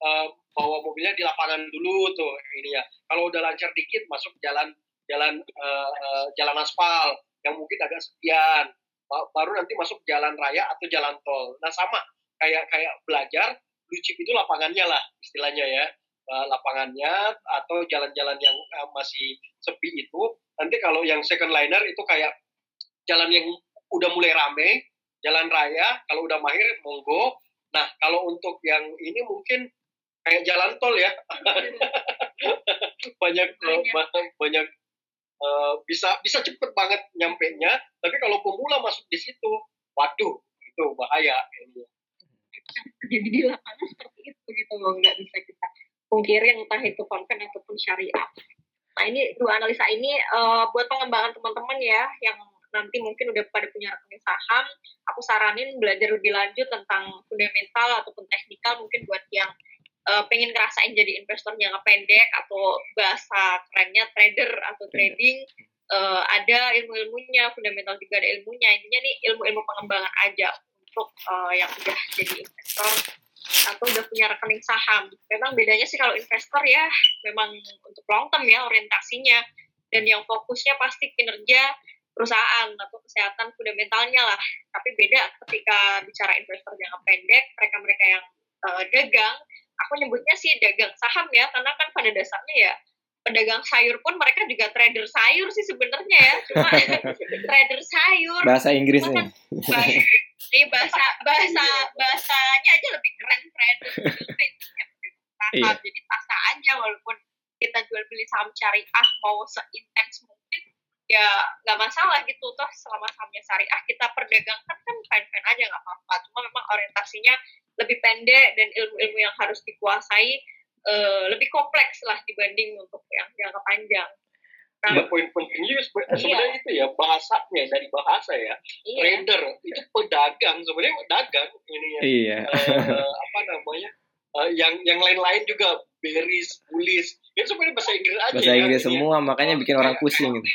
eh, bawa mobilnya di lapangan dulu tuh ini ya. Kalau udah lancar dikit masuk jalan jalan eh, jalan aspal yang mungkin agak sepian. Ba- Baru nanti masuk jalan raya atau jalan tol. Nah sama kayak kayak belajar blue chip itu lapangannya lah istilahnya ya. Eh, lapangannya atau jalan-jalan yang eh, masih sepi itu nanti kalau yang second liner itu kayak jalan yang udah mulai rame jalan raya kalau udah mahir monggo nah kalau untuk yang ini mungkin kayak jalan tol ya banyak Banyak. ba- banyak eh, bisa bisa cepet banget nyampe nya tapi kalau pemula masuk di situ waduh itu bahaya. Ini jadi di lapangan seperti itu gitu loh nggak bisa kita pungkiri entah itu konven ataupun syariah. Nah ini dua analisa ini eh, buat pengembangan teman-teman ya yang nanti mungkin udah pada punya rekening saham aku saranin belajar lebih lanjut tentang fundamental ataupun teknikal mungkin buat yang eh, pengen ngerasain jadi investor jangka pendek atau bahasa kerennya trader atau trading eh, ada ilmu-ilmunya fundamental juga ada ilmunya intinya nih ilmu-ilmu pengembangan aja untuk eh, yang udah jadi investor atau udah punya rekening saham. Memang bedanya sih kalau investor ya memang untuk long term ya orientasinya dan yang fokusnya pasti kinerja perusahaan atau kesehatan fundamentalnya lah. Tapi beda ketika bicara investor jangka pendek, mereka-mereka yang eh, dagang, aku nyebutnya sih dagang saham ya, karena kan pada dasarnya ya pedagang sayur pun mereka juga trader sayur sih sebenarnya ya, cuma trader sayur Bahasa Inggrisnya. baik ini bahasa bahasa bahasanya aja lebih keren trader saham Iya. jadi tasa aja walaupun kita jual beli saham syariah mau seintens mungkin ya nggak masalah gitu toh selama sahamnya syariah kita perdagangkan kan fine fine aja nggak apa-apa cuma memang orientasinya lebih pendek dan ilmu-ilmu yang harus dikuasai eh, lebih kompleks lah dibanding untuk yang jangka panjang Nah, poin pentingnya sebenarnya iya. itu ya bahasanya dari bahasa ya. Iya. Trader itu pedagang sebenarnya dagang ini ya. Iya. Uh, apa namanya? Uh, yang yang lain-lain juga beris, bullish. Itu sebenarnya bahasa Inggris aja. Bahasa ya, Inggris ya, semua makanya bikin orang iya. pusing gitu.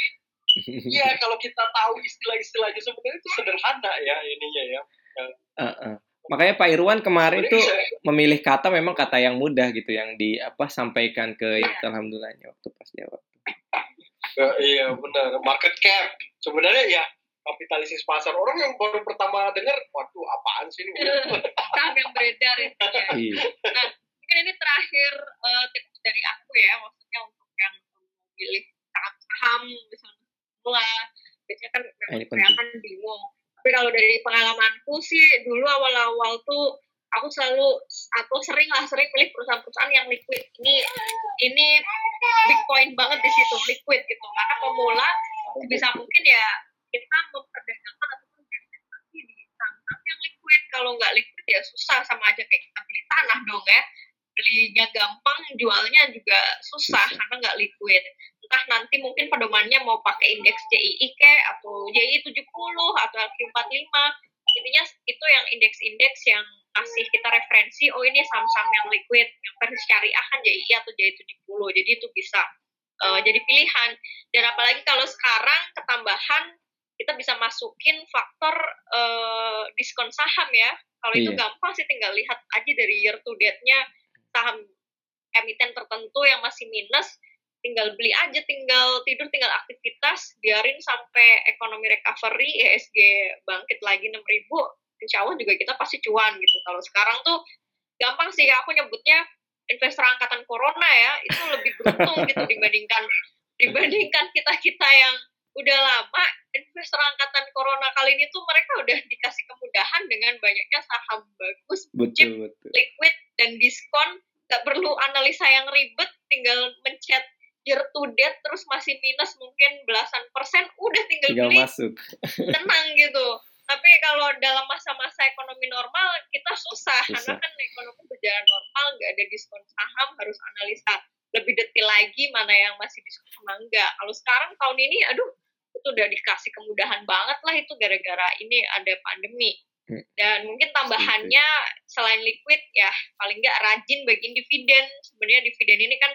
Iya, kalau kita tahu istilah-istilahnya sebenarnya itu sederhana ya ininya ya. Uh, uh. Makanya Pak Irwan kemarin tuh memilih kata memang kata yang mudah gitu yang di apa sampaikan ke ya. alhamdulillahnya waktu pas jawab. Uh, iya benar market cap sebenarnya ya kapitalisasi pasar orang yang baru pertama dengar waduh apaan sih ini saham yang beredar itu ya. Iya. Nah mungkin ini terakhir uh, tips dari aku ya maksudnya untuk yang memilih saham misalnya lah biasanya kan memang kan bingung. Tapi kalau dari pengalamanku sih dulu awal-awal tuh aku selalu atau sering lah sering pilih perusahaan-perusahaan yang liquid. Ini ini big point banget di situ liquid gitu. Karena pemula bisa mungkin ya kita memperdagangkan ataupun berinvestasi di saham yang liquid. Kalau nggak liquid ya susah sama aja kayak kita beli tanah dong ya. Belinya gampang jualnya juga susah. karena nggak liquid entah nanti mungkin pedomannya mau pakai indeks JII ke atau JII 70 atau LQ45 intinya itu yang indeks-indeks yang kasih kita referensi oh ini saham-saham yang liquid yang versi syariah kan JII atau JII 70 jadi itu bisa uh, jadi pilihan. Dan apalagi kalau sekarang ketambahan kita bisa masukin faktor uh, diskon saham ya. Kalau iya. itu gampang sih tinggal lihat aja dari year to date-nya saham emiten tertentu yang masih minus tinggal beli aja tinggal tidur tinggal aktivitas biarin sampai ekonomi recovery ESG bangkit lagi 6000 insya Allah juga kita pasti cuan gitu. Kalau sekarang tuh gampang sih aku nyebutnya investor angkatan corona ya itu lebih beruntung gitu dibandingkan dibandingkan kita kita yang udah lama investor angkatan corona kali ini tuh mereka udah dikasih kemudahan dengan banyaknya saham bagus, betul, liquid dan diskon, nggak perlu analisa yang ribet, tinggal mencet year to date terus masih minus mungkin belasan persen, udah tinggal, tinggal beli, masuk. tenang gitu. Tapi kalau dalam masa-masa ekonomi normal kita susah, susah. karena kan ekonomi berjalan normal, nggak ada diskon saham, harus analisa lebih detail lagi mana yang masih diskon sama enggak. Kalau sekarang tahun ini, aduh itu udah dikasih kemudahan banget lah itu gara-gara ini ada pandemi. Hmm. Dan mungkin tambahannya selain liquid ya paling nggak rajin bagi dividen. Sebenarnya dividen ini kan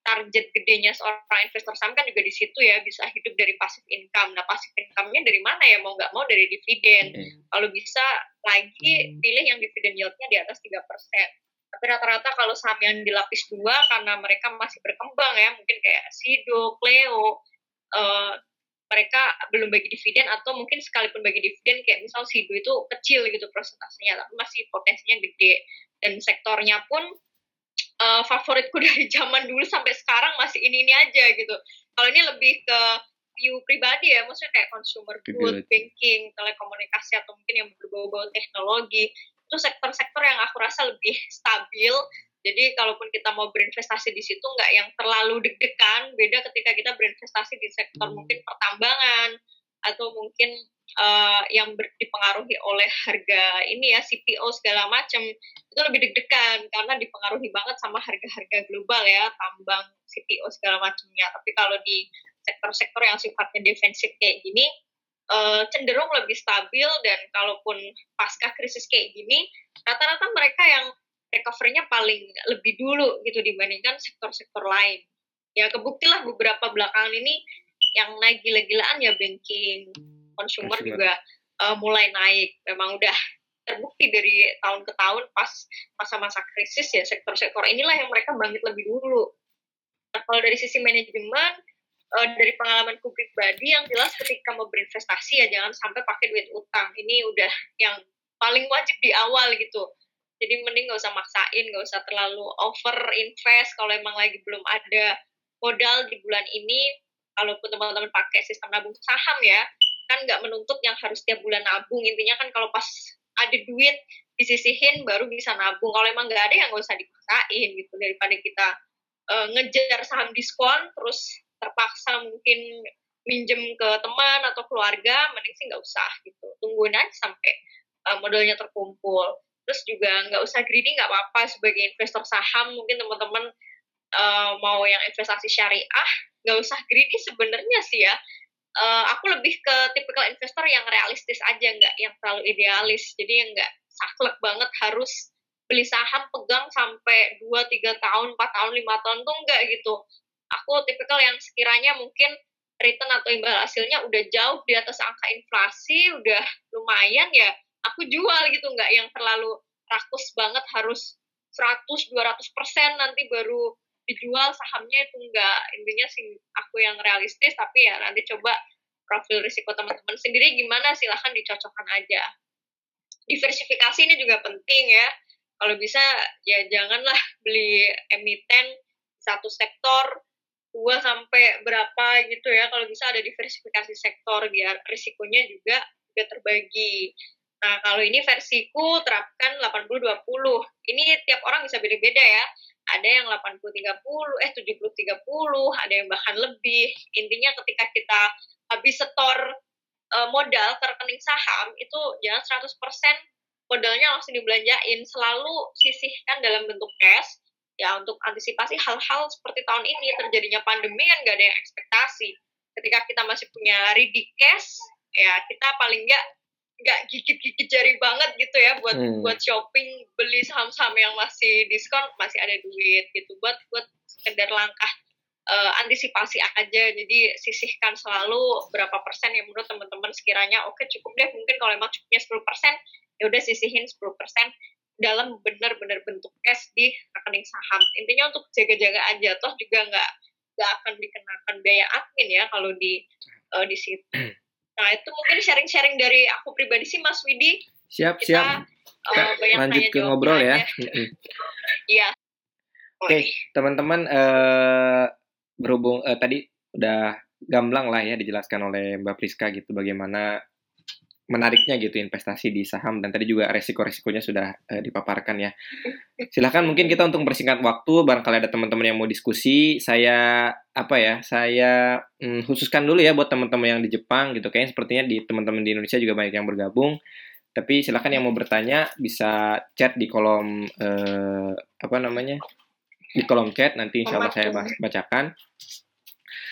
target gedenya seorang investor saham kan juga di situ ya bisa hidup dari pasif income. Nah pasif income-nya dari mana ya mau nggak mau dari dividen. Hmm. Kalau bisa lagi hmm. pilih yang dividen yieldnya di atas tiga persen. Tapi rata-rata kalau saham yang dilapis dua karena mereka masih berkembang ya mungkin kayak Sido, Cleo, uh, mereka belum bagi dividen atau mungkin sekalipun bagi dividen kayak misal Sido itu kecil gitu persentasenya tapi masih potensinya gede dan sektornya pun uh, favoritku dari zaman dulu sampai sekarang masih ini ini aja gitu. Kalau ini lebih ke view pribadi ya maksudnya kayak consumer good banking telekomunikasi atau mungkin yang berbau-bau teknologi itu sektor-sektor yang aku rasa lebih stabil. Jadi kalaupun kita mau berinvestasi di situ nggak yang terlalu deg-degan, beda ketika kita berinvestasi di sektor hmm. mungkin pertambangan atau mungkin uh, yang dipengaruhi oleh harga ini ya CPO segala macam itu lebih deg-degan karena dipengaruhi banget sama harga-harga global ya tambang CPO segala macamnya. Tapi kalau di sektor-sektor yang sifatnya defensif kayak gini uh, cenderung lebih stabil dan kalaupun pasca krisis kayak gini rata-rata mereka yang recovery-nya paling lebih dulu gitu dibandingkan sektor-sektor lain. Ya kebuktilah beberapa belakangan ini yang naik gila-gilaan ya banking, consumer juga uh, mulai naik. Memang udah terbukti dari tahun ke tahun pas masa-masa krisis ya sektor-sektor inilah yang mereka bangkit lebih dulu. Nah, kalau dari sisi manajemen, uh, dari pengalamanku pribadi yang jelas ketika mau berinvestasi ya jangan sampai pakai duit utang. Ini udah yang paling wajib di awal gitu jadi mending gak usah maksain gak usah terlalu over invest kalau emang lagi belum ada modal di bulan ini kalaupun teman-teman pakai sistem nabung saham ya kan nggak menuntut yang harus tiap bulan nabung. Intinya kan kalau pas ada duit disisihin baru bisa nabung. Kalau emang nggak ada ya nggak usah dipaksain gitu. Daripada kita uh, ngejar saham diskon terus terpaksa mungkin minjem ke teman atau keluarga mending sih nggak usah gitu. Tungguin aja sampai uh, modalnya terkumpul. Terus juga nggak usah greedy nggak apa-apa sebagai investor saham. Mungkin teman-teman uh, mau yang investasi syariah nggak usah greedy sebenarnya sih ya uh, aku lebih ke tipikal investor yang realistis aja nggak yang terlalu idealis jadi yang nggak saklek banget harus beli saham pegang sampai 2, 3 tahun, 4 tahun, 5 tahun tuh enggak gitu. Aku tipikal yang sekiranya mungkin return atau imbal hasilnya udah jauh di atas angka inflasi, udah lumayan ya, aku jual gitu, enggak yang terlalu rakus banget harus 100 200 persen nanti baru dijual sahamnya itu enggak intinya sih aku yang realistis tapi ya nanti coba profil risiko teman-teman sendiri gimana silahkan dicocokkan aja diversifikasi ini juga penting ya kalau bisa ya janganlah beli emiten satu sektor dua sampai berapa gitu ya kalau bisa ada diversifikasi sektor biar risikonya juga juga terbagi Nah, kalau ini versiku terapkan 80-20. Ini tiap orang bisa beda-beda ya. Ada yang 80-30, eh 70-30, ada yang bahkan lebih. Intinya ketika kita habis setor uh, modal ke rekening saham, itu jangan 100% modalnya langsung dibelanjain. Selalu sisihkan dalam bentuk cash, ya untuk antisipasi hal-hal seperti tahun ini terjadinya pandemi kan nggak ada yang ekspektasi. Ketika kita masih punya ready cash, ya kita paling nggak nggak gigit-gigit jari banget gitu ya buat hmm. buat shopping beli saham-saham yang masih diskon masih ada duit gitu. Buat buat sekedar langkah uh, antisipasi aja. Jadi sisihkan selalu berapa persen yang menurut teman-teman sekiranya oke okay, cukup deh. Mungkin kalau emang cukupnya 10 persen ya udah sisihin 10 persen dalam benar-benar bentuk cash di rekening saham. Intinya untuk jaga-jaga aja. Toh juga nggak nggak akan dikenakan biaya admin ya kalau di uh, di situ Nah, itu mungkin sharing-sharing dari aku pribadi sih Mas Widi. Siap, Kita, siap. Uh, Lanjut ke ngobrol ya. Iya. Oke, okay, teman-teman uh, berhubung uh, tadi udah gamblang lah ya dijelaskan oleh Mbak Priska gitu bagaimana menariknya gitu investasi di saham dan tadi juga resiko-resikonya sudah uh, dipaparkan ya. Silahkan mungkin kita untuk mempersingkat waktu barangkali ada teman-teman yang mau diskusi, saya apa ya? Saya hmm, khususkan dulu ya buat teman-teman yang di Jepang gitu kayaknya sepertinya di teman-teman di Indonesia juga banyak yang bergabung. Tapi silahkan yang mau bertanya bisa chat di kolom uh, apa namanya? di kolom chat nanti insya Allah saya bacakan.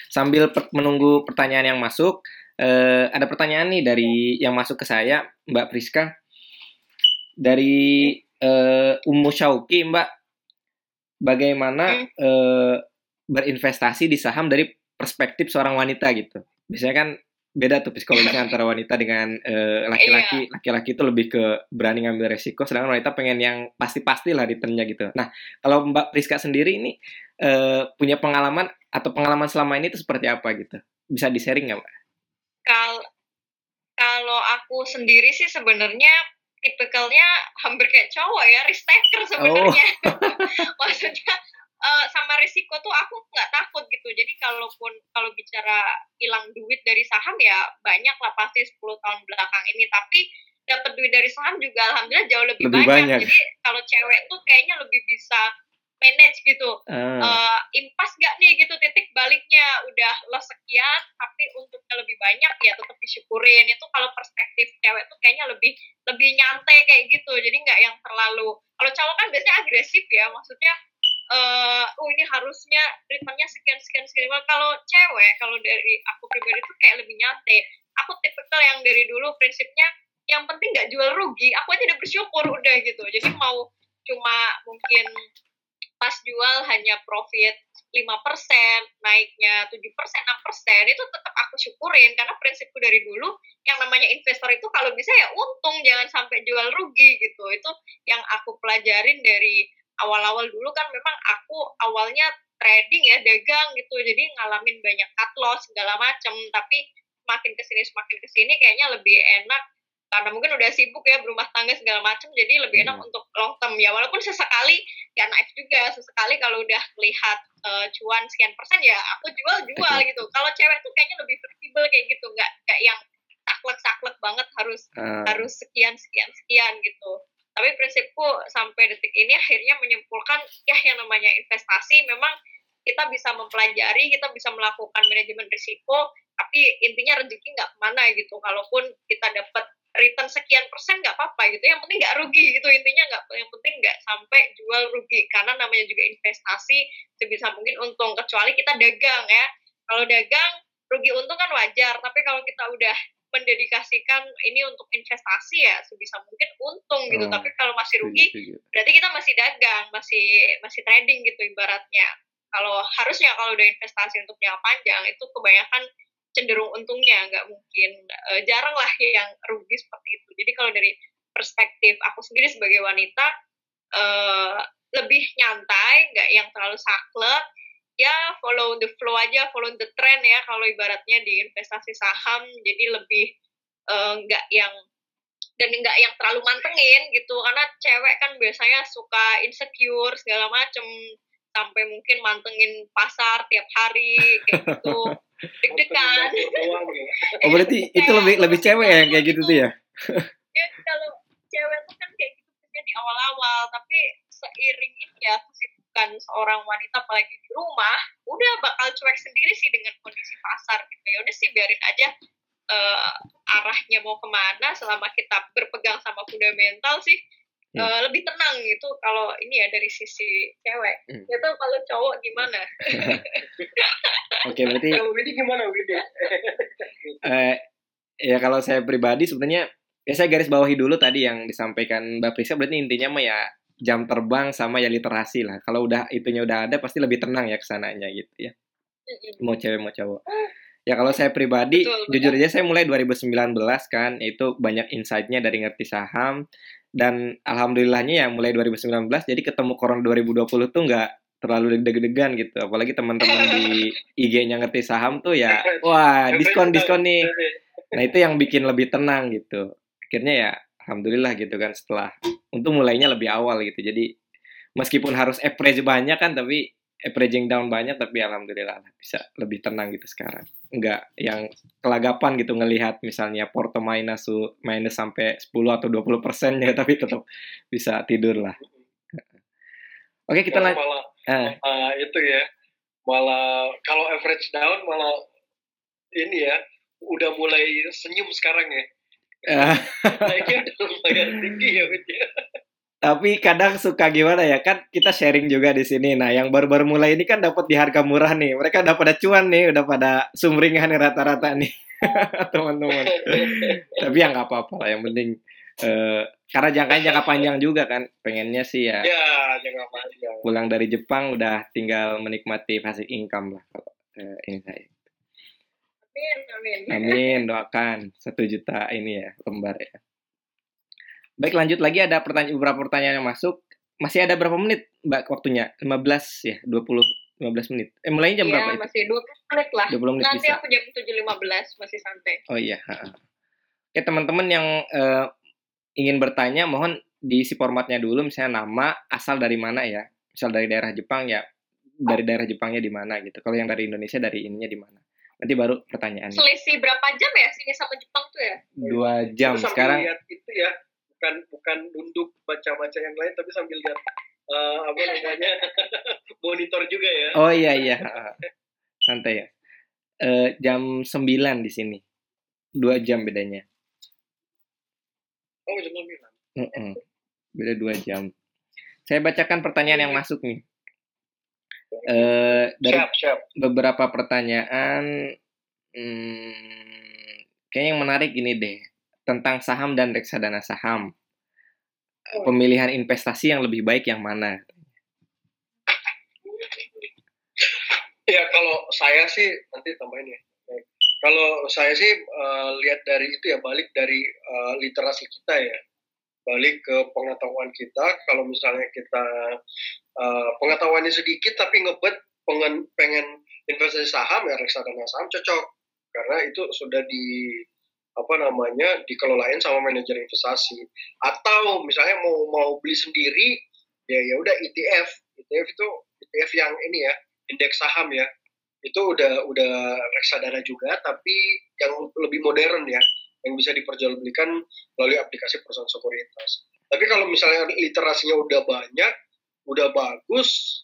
Sambil per menunggu pertanyaan yang masuk, uh, ada pertanyaan nih dari yang masuk ke saya, Mbak Priska. Dari uh, Ummu Syauki, Mbak. Bagaimana uh, berinvestasi di saham dari perspektif seorang wanita gitu. Biasanya kan beda tuh psikologisnya antara wanita dengan laki-laki. Uh, laki-laki itu lebih ke berani ngambil resiko, sedangkan wanita pengen yang pasti-pasti lah returnnya gitu. Nah, kalau Mbak Priska sendiri ini uh, punya pengalaman atau pengalaman selama ini itu seperti apa gitu? Bisa di-sharing nggak, Mbak? Kalau kalau aku sendiri sih sebenarnya tipikalnya hampir kayak cowok ya, risk taker sebenarnya. Oh. Maksudnya uh, sama risiko tuh aku nggak takut gitu. Jadi kalaupun kalau bicara hilang duit dari saham ya banyak lah pasti 10 tahun belakang ini. Tapi dapat duit dari saham juga alhamdulillah jauh lebih, lebih banyak. banyak. Jadi kalau cewek tuh kayaknya lebih bisa manage gitu. Uh. Uh, impas gak nih gitu titik baliknya? Udah lo sekian tapi untuknya lebih banyak ya tetap disyukurin. Itu kalau perspektif cewek tuh kayaknya lebih lebih nyantai kayak gitu. Jadi nggak yang terlalu kalau cowok kan biasanya agresif ya. Maksudnya uh, oh ini harusnya ritmenya sekian sekian sekian. Kalau cewek kalau dari aku pribadi tuh kayak lebih nyantai. Aku tipikal yang dari dulu prinsipnya yang penting nggak jual rugi aku aja udah bersyukur udah gitu. Jadi mau cuma mungkin pas jual hanya profit 5%, naiknya 7%, 6%, itu tetap aku syukurin karena prinsipku dari dulu yang namanya investor itu kalau bisa ya untung, jangan sampai jual rugi gitu. Itu yang aku pelajarin dari awal-awal dulu kan memang aku awalnya trading ya, dagang gitu. Jadi ngalamin banyak cut loss segala macam, tapi semakin ke sini semakin ke sini kayaknya lebih enak karena mungkin udah sibuk ya berumah tangga segala macam jadi lebih enak hmm. untuk long term ya. Walaupun sesekali ya naik juga. Sesekali kalau udah melihat uh, cuan sekian persen ya aku jual jual gitu. Kalau cewek tuh kayaknya lebih fleksibel kayak gitu. Nggak nggak yang saklek saklek banget harus uh. harus sekian sekian sekian gitu. Tapi prinsipku sampai detik ini akhirnya menyimpulkan ya yang namanya investasi memang kita bisa mempelajari kita bisa melakukan manajemen risiko tapi intinya rezeki nggak ke mana gitu. Kalaupun kita dapat return sekian persen nggak apa-apa gitu. Yang penting nggak rugi gitu. Intinya nggak yang penting nggak sampai jual rugi. Karena namanya juga investasi sebisa mungkin untung. Kecuali kita dagang ya. Kalau dagang rugi untung kan wajar. Tapi kalau kita udah mendedikasikan ini untuk investasi ya sebisa mungkin untung gitu. Oh, tapi kalau masih rugi berarti kita masih dagang masih masih trading gitu ibaratnya kalau harusnya kalau udah investasi untuk jangka panjang itu kebanyakan cenderung untungnya nggak mungkin eh, jarang lah yang rugi seperti itu. Jadi kalau dari perspektif aku sendiri sebagai wanita eh, lebih nyantai nggak yang terlalu saklek. Ya follow the flow aja follow the trend ya kalau ibaratnya di investasi saham. Jadi lebih eh, nggak yang dan nggak yang terlalu mantengin gitu. Karena cewek kan biasanya suka insecure segala macem sampai mungkin mantengin pasar tiap hari kayak gitu deg-degan ya. Oh berarti itu lebih lebih cewek ya yang kayak gitu tuh ya? ya kalau cewek tuh kan kayak gitu punya di awal-awal tapi seiring ini ya kesibukan seorang wanita apalagi di rumah udah bakal cuek sendiri sih dengan kondisi pasar gitu ya udah sih biarin aja eh, arahnya mau ke mana selama kita berpegang sama fundamental sih Hmm. eh, lebih tenang gitu kalau ini ya dari sisi cewek Hmm. itu kalau cowok gimana Oke berarti Kalau Widi gimana Widi? eh, ya kalau saya pribadi sebenarnya ya saya garis bawahi dulu tadi yang disampaikan Mbak Prisa berarti intinya mah ya jam terbang sama ya literasi lah. Kalau udah itunya udah ada pasti lebih tenang ya ke sananya gitu ya. Mau cewek mau cowok. Ya kalau saya pribadi Betul, jujur aja saya mulai 2019 kan itu banyak insight-nya dari ngerti saham dan alhamdulillahnya ya mulai 2019 jadi ketemu Koron 2020 tuh nggak terlalu deg-degan gitu apalagi teman-teman di IG-nya ngerti saham tuh ya wah diskon diskon nih Nah itu yang bikin lebih tenang gitu. Akhirnya ya alhamdulillah gitu kan setelah untuk mulainya lebih awal gitu. Jadi meskipun harus average banyak kan tapi averaging down banyak tapi alhamdulillah lah, bisa lebih tenang gitu sekarang. Enggak yang kelagapan gitu ngelihat misalnya Porto minus minus sampai 10 atau 20 persen ya tapi tetap bisa tidur lah. Oke kita lanjut. malah Ah, ah, itu ya malah kalau average down malah ini ya udah mulai senyum sekarang ya ah, naiknya udah lumayan tinggi ya ya. Tapi kadang suka gimana ya kan kita sharing juga di sini. Nah, yang baru-baru mulai ini kan dapat di harga murah nih. Mereka udah pada cuan nih, udah pada sumringah nih rata-rata nih, teman-teman. Tapi ya nggak apa-apa lah. Yang penting eh, karena jangkanya jangka panjang juga kan. Pengennya sih ya ya jangan panjang pulang dari Jepang udah tinggal menikmati passive income lah. Kalau eh, ini saya. amin amin Amin, doakan satu juta ini ya lembar ya. Baik, lanjut lagi ada pertanyaan beberapa pertanyaan yang masuk. Masih ada berapa menit Mbak waktunya? 15 ya, 20 15 menit. Eh mulainya jam Iya, berapa itu? masih 20 menit lah 20 menit nanti bisa. aku jam 7.15 masih santai Oh iya. Oke, teman-teman yang eh, ingin bertanya mohon diisi formatnya dulu misalnya nama, asal dari mana ya. Misal dari daerah Jepang ya dari daerah Jepangnya di mana gitu. Kalau yang dari Indonesia dari ininya di mana. Nanti baru pertanyaannya. selisih berapa jam ya sini sama Jepang tuh ya Dua jam Terus sekarang. lihat itu ya bukan bukan nunduk baca-baca yang lain tapi sambil lihat eh, apa namanya monitor juga ya Oh iya iya. Santai ya. Eh, jam 9 di sini. Dua jam bedanya. oh jam sembilan Mm-mm. Beda dua jam. Saya bacakan pertanyaan yang masuk nih. Eh dari siap siap beberapa pertanyaan, hmm, kayaknya yang menarik ini deh tentang saham dan reksadana saham. Pemilihan investasi yang lebih baik yang mana? Ya kalau saya sih nanti tambahin ya. Kalau saya sih eh, lihat dari itu ya balik dari eh, literasi kita ya, balik ke pengetahuan kita. Kalau misalnya kita eh, pengetahuannya sedikit tapi ngebet pengen pengen investasi saham ya reksadana saham cocok karena itu sudah di apa namanya dikelolain sama manajer investasi. Atau misalnya mau mau beli sendiri ya ya udah ETF ETF itu ETF yang ini ya indeks saham ya. Itu udah udah reksadana juga tapi yang lebih modern ya yang bisa diperjualbelikan melalui aplikasi perusahaan sekuritas. Tapi kalau misalnya literasinya udah banyak udah bagus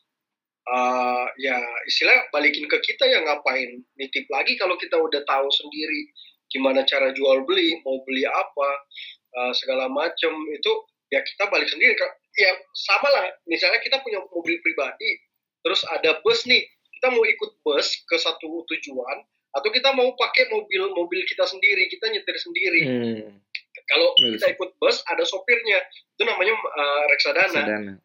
uh, ya istilah balikin ke kita ya ngapain nitip lagi kalau kita udah tahu sendiri gimana cara jual beli mau beli apa uh, segala macam itu ya kita balik sendiri ya sama lah. Misalnya kita punya mobil pribadi terus ada bus nih kita mau ikut bus ke satu tujuan atau kita mau pakai mobil mobil kita sendiri kita nyetir sendiri. Hmm. kalau kita ikut bus ada sopirnya. Itu namanya uh, reksadana,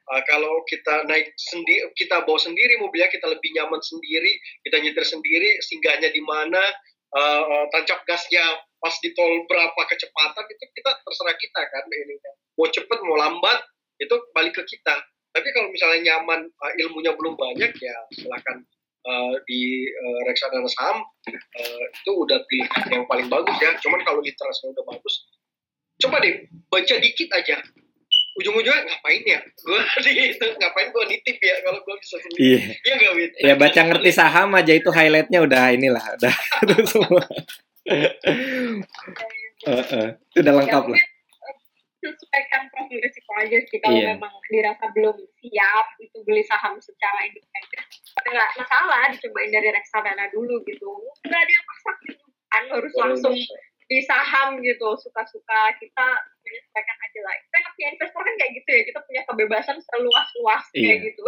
Uh, kalau kita naik sendiri kita bawa sendiri mobilnya kita lebih nyaman sendiri kita nyetir sendiri singgahnya di mana uh, tancap gasnya pas di tol berapa kecepatan itu kita terserah kita kan ini mau cepet mau lambat itu balik ke kita. Tapi kalau misalnya nyaman uh, ilmunya belum banyak ya silahkan uh, di uh, reksadana saham. Uh, itu udah pilihan yang paling bagus ya. Cuman kalau literasinya udah bagus coba deh baca dikit aja ujung-ujungnya ngapain ya? Gue itu ngapain gue nitip ya kalau gue bisa sendiri? Iya. Yeah. gak Wid ya baca ngerti saham aja itu highlightnya udah inilah udah semua. Uh, uh, itu udah lengkap ya, lah. sesuaikan profil risiko aja sih kalau yeah. memang dirasa belum siap itu beli saham secara independen. Nggak masalah dicobain dari reksadana dulu gitu. Nggak ada yang paksa gitu kan harus langsung di saham gitu suka-suka kita menyesuaikan aja lah kita punya investor kan kayak gitu ya kita punya kebebasan seluas-luas yeah. kayak gitu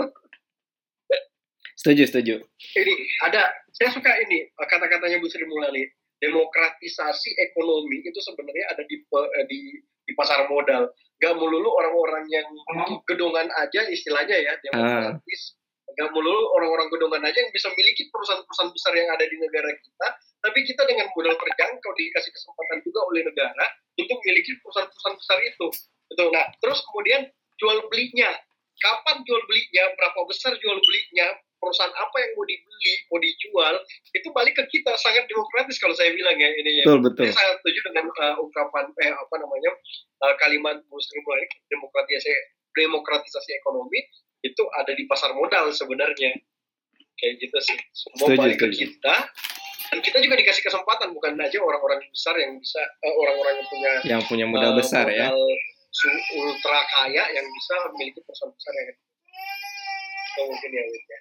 setuju setuju ini ada saya suka ini kata-katanya Bu Sri Mulyani demokratisasi ekonomi itu sebenarnya ada di eh, di di pasar modal. Gak melulu orang-orang yang gedongan aja istilahnya ya demokratis. Uh. Gak melulu orang-orang gedongan aja yang bisa memiliki perusahaan-perusahaan besar yang ada di negara kita. Tapi kita dengan modal terjangkau dikasih kesempatan juga oleh negara untuk memiliki perusahaan-perusahaan besar itu. Betul. Nah, terus kemudian jual belinya. Kapan jual belinya? Berapa besar jual belinya? perusahaan apa yang mau dibeli, mau dijual, itu balik ke kita sangat demokratis kalau saya bilang ya ini ya. Betul betul. Saya sangat setuju dengan uh, ungkapan eh apa namanya uh, kalimat Muslim demokratisasi demokratisasi ekonomi itu ada di pasar modal sebenarnya kayak gitu sih. Semua setuju, balik ke kita dan kita juga dikasih kesempatan bukan aja orang-orang besar yang bisa uh, orang-orang yang punya yang punya modal uh, besar ya. modal ya ultra kaya yang bisa memiliki perusahaan besar yang itu mungkin ya, ya.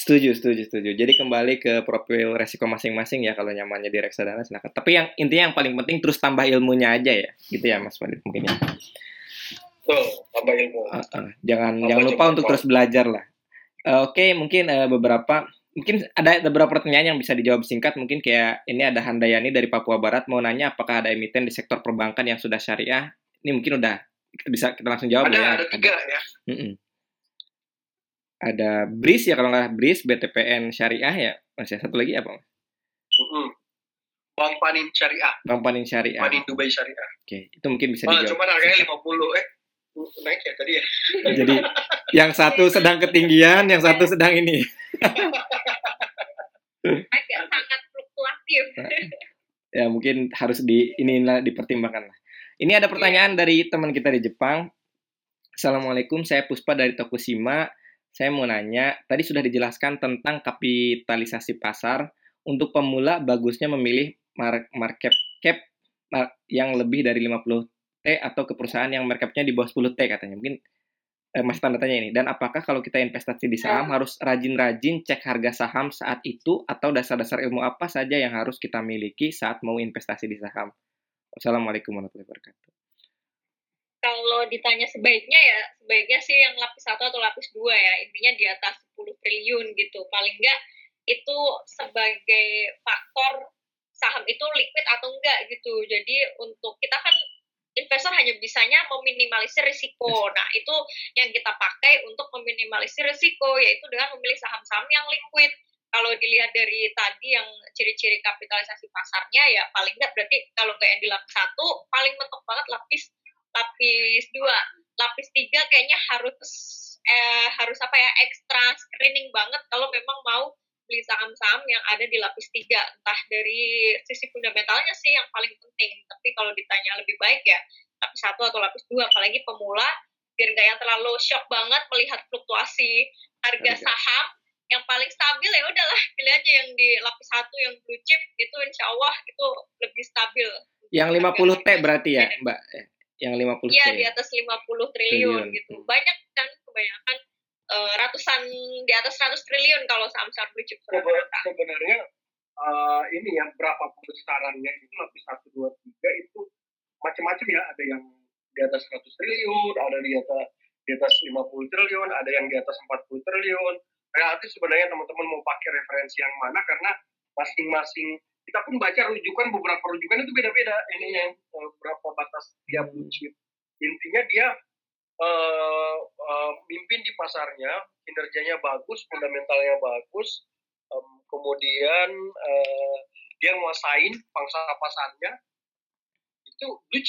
Setuju, setuju, setuju. Jadi kembali ke profil resiko masing-masing ya kalau nyamannya di reksadana silakan. Tapi yang intinya yang paling penting terus tambah ilmunya aja ya, gitu ya Mas Fadil mungkin ya. Betul, tambah ilmu. Uh, uh, jangan tambah jangan lupa untuk terus belajar lah. Uh, Oke, okay, mungkin uh, beberapa mungkin ada beberapa pertanyaan yang bisa dijawab singkat mungkin kayak ini ada Handayani dari Papua Barat mau nanya apakah ada emiten di sektor perbankan yang sudah syariah ini mungkin udah kita bisa kita langsung jawab ada, ya ada tiga ada. ya mm -mm ada BRIS ya kalau nggak BRIS BTPN Syariah ya masih satu lagi apa mas? Mm-hmm. Bank Panin Syariah. Bank Panin Syariah. Panin Dubai Syariah. Oke, itu mungkin bisa oh, dijawab. Cuma harganya 50 eh naik ya tadi ya. Jadi yang satu sedang ketinggian, yang satu sedang ini. Agak sangat fluktuatif. ya mungkin harus di ini dipertimbangkan lah. Ini ada pertanyaan dari teman kita di Jepang. Assalamualaikum, saya Puspa dari Tokushima saya mau nanya, tadi sudah dijelaskan tentang kapitalisasi pasar. Untuk pemula bagusnya memilih market cap yang lebih dari 50 T atau ke perusahaan yang market capnya di bawah 10 T katanya. Mungkin eh, masih tanda tanya ini. Dan apakah kalau kita investasi di saham harus rajin-rajin cek harga saham saat itu atau dasar-dasar ilmu apa saja yang harus kita miliki saat mau investasi di saham? Wassalamualaikum warahmatullahi wabarakatuh kalau ditanya sebaiknya ya sebaiknya sih yang lapis satu atau lapis dua ya intinya di atas 10 triliun gitu paling enggak itu sebagai faktor saham itu liquid atau enggak gitu jadi untuk kita kan investor hanya bisanya meminimalisir risiko. Nah itu yang kita pakai untuk meminimalisir risiko yaitu dengan memilih saham-saham yang liquid. Kalau dilihat dari tadi yang ciri-ciri kapitalisasi pasarnya ya paling enggak berarti kalau enggak yang di lapis satu paling mentok banget lapis lapis dua. Lapis tiga kayaknya harus eh, harus apa ya ekstra screening banget kalau memang mau beli saham-saham yang ada di lapis tiga. Entah dari sisi fundamentalnya sih yang paling penting. Tapi kalau ditanya lebih baik ya lapis satu atau lapis dua. Apalagi pemula biar nggak yang terlalu shock banget melihat fluktuasi harga saham yang paling stabil ya udahlah pilih aja yang di lapis satu yang blue chip itu insya Allah itu lebih stabil. Yang 50 T berarti ya Mbak yang 50 Iya, di atas 50 triliun, triliun. gitu. Banyak kan kebanyakan uh, ratusan di atas 100 triliun kalau saham-saham blue chip sebenarnya uh, ini yang berapa besarannya itu lapis satu dua tiga itu macam-macam ya. Ada yang di atas 100 triliun ada di atas di atas 50 triliun ada yang di atas 40 triliun. Relatif sebenarnya teman-teman mau pakai referensi yang mana karena masing-masing kita pun baca rujukan beberapa rujukan itu beda-beda. Ini yang uh, berapa batas dia blue chip intinya dia uh, uh, mimpin di pasarnya kinerjanya bagus fundamentalnya bagus um, kemudian uh, dia nguasain pangsa pasarnya itu blue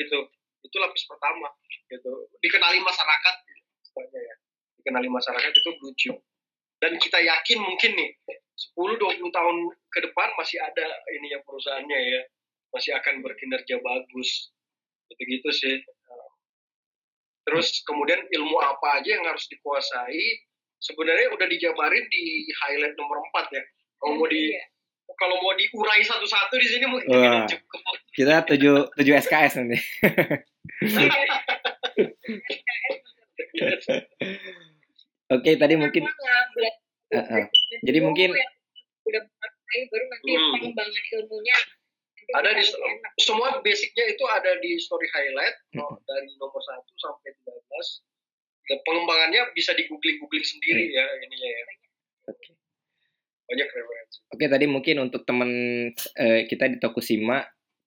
gitu. Itu lapis pertama gitu. Dikenali masyarakat ya. Dikenali masyarakat itu chip. Dan kita yakin mungkin nih 10-20 tahun ke depan masih ada ini yang perusahaannya ya. Masih akan berkinerja bagus. Gitu-gitu sih terus kemudian ilmu apa aja yang harus dikuasai sebenarnya udah dijabarin di highlight nomor 4 ya kalau mau di iya. kalau mau diurai satu-satu di sini mungkin Wah, cukup kita tujuh tujuh SKS nanti Oke, tadi mungkin uh, uh. jadi mungkin udah baru nanti hmm. pengembangan ilmunya ada di semua basicnya itu ada di story highlight hmm. dari nomor 1 sampai 13 dan pengembangannya bisa di googling googling sendiri hmm. ya ininya ya okay. banyak referensi oke okay, tadi mungkin untuk teman eh, kita di Tokusima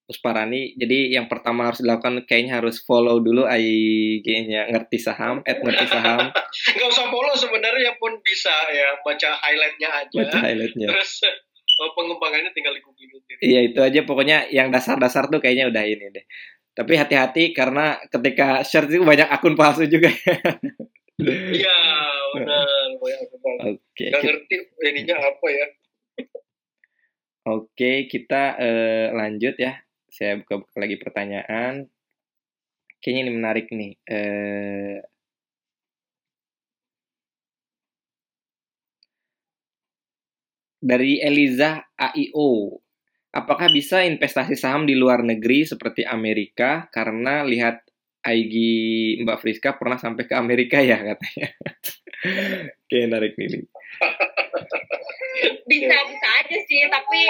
Usparani. Jadi yang pertama harus dilakukan kayaknya harus follow dulu IG-nya ngerti saham, at ngerti saham. Gak usah follow sebenarnya pun bisa ya baca highlightnya aja. Baca highlightnya. Terus oh, pengembangannya tinggal di Google. Iya itu aja pokoknya yang dasar-dasar tuh kayaknya udah ini deh. Tapi hati-hati karena ketika share itu banyak akun palsu juga. Iya benar banyak akun palsu. Oke. Okay. Gak ngerti ininya apa ya. Oke, kita uh, lanjut ya saya buka-buka lagi pertanyaan. Kayaknya ini menarik nih. Eh, dari Eliza AIO, apakah bisa investasi saham di luar negeri seperti Amerika? Karena lihat IG Mbak Friska pernah sampai ke Amerika ya katanya. Oke, menarik nih. bisa bisa aja sih, tapi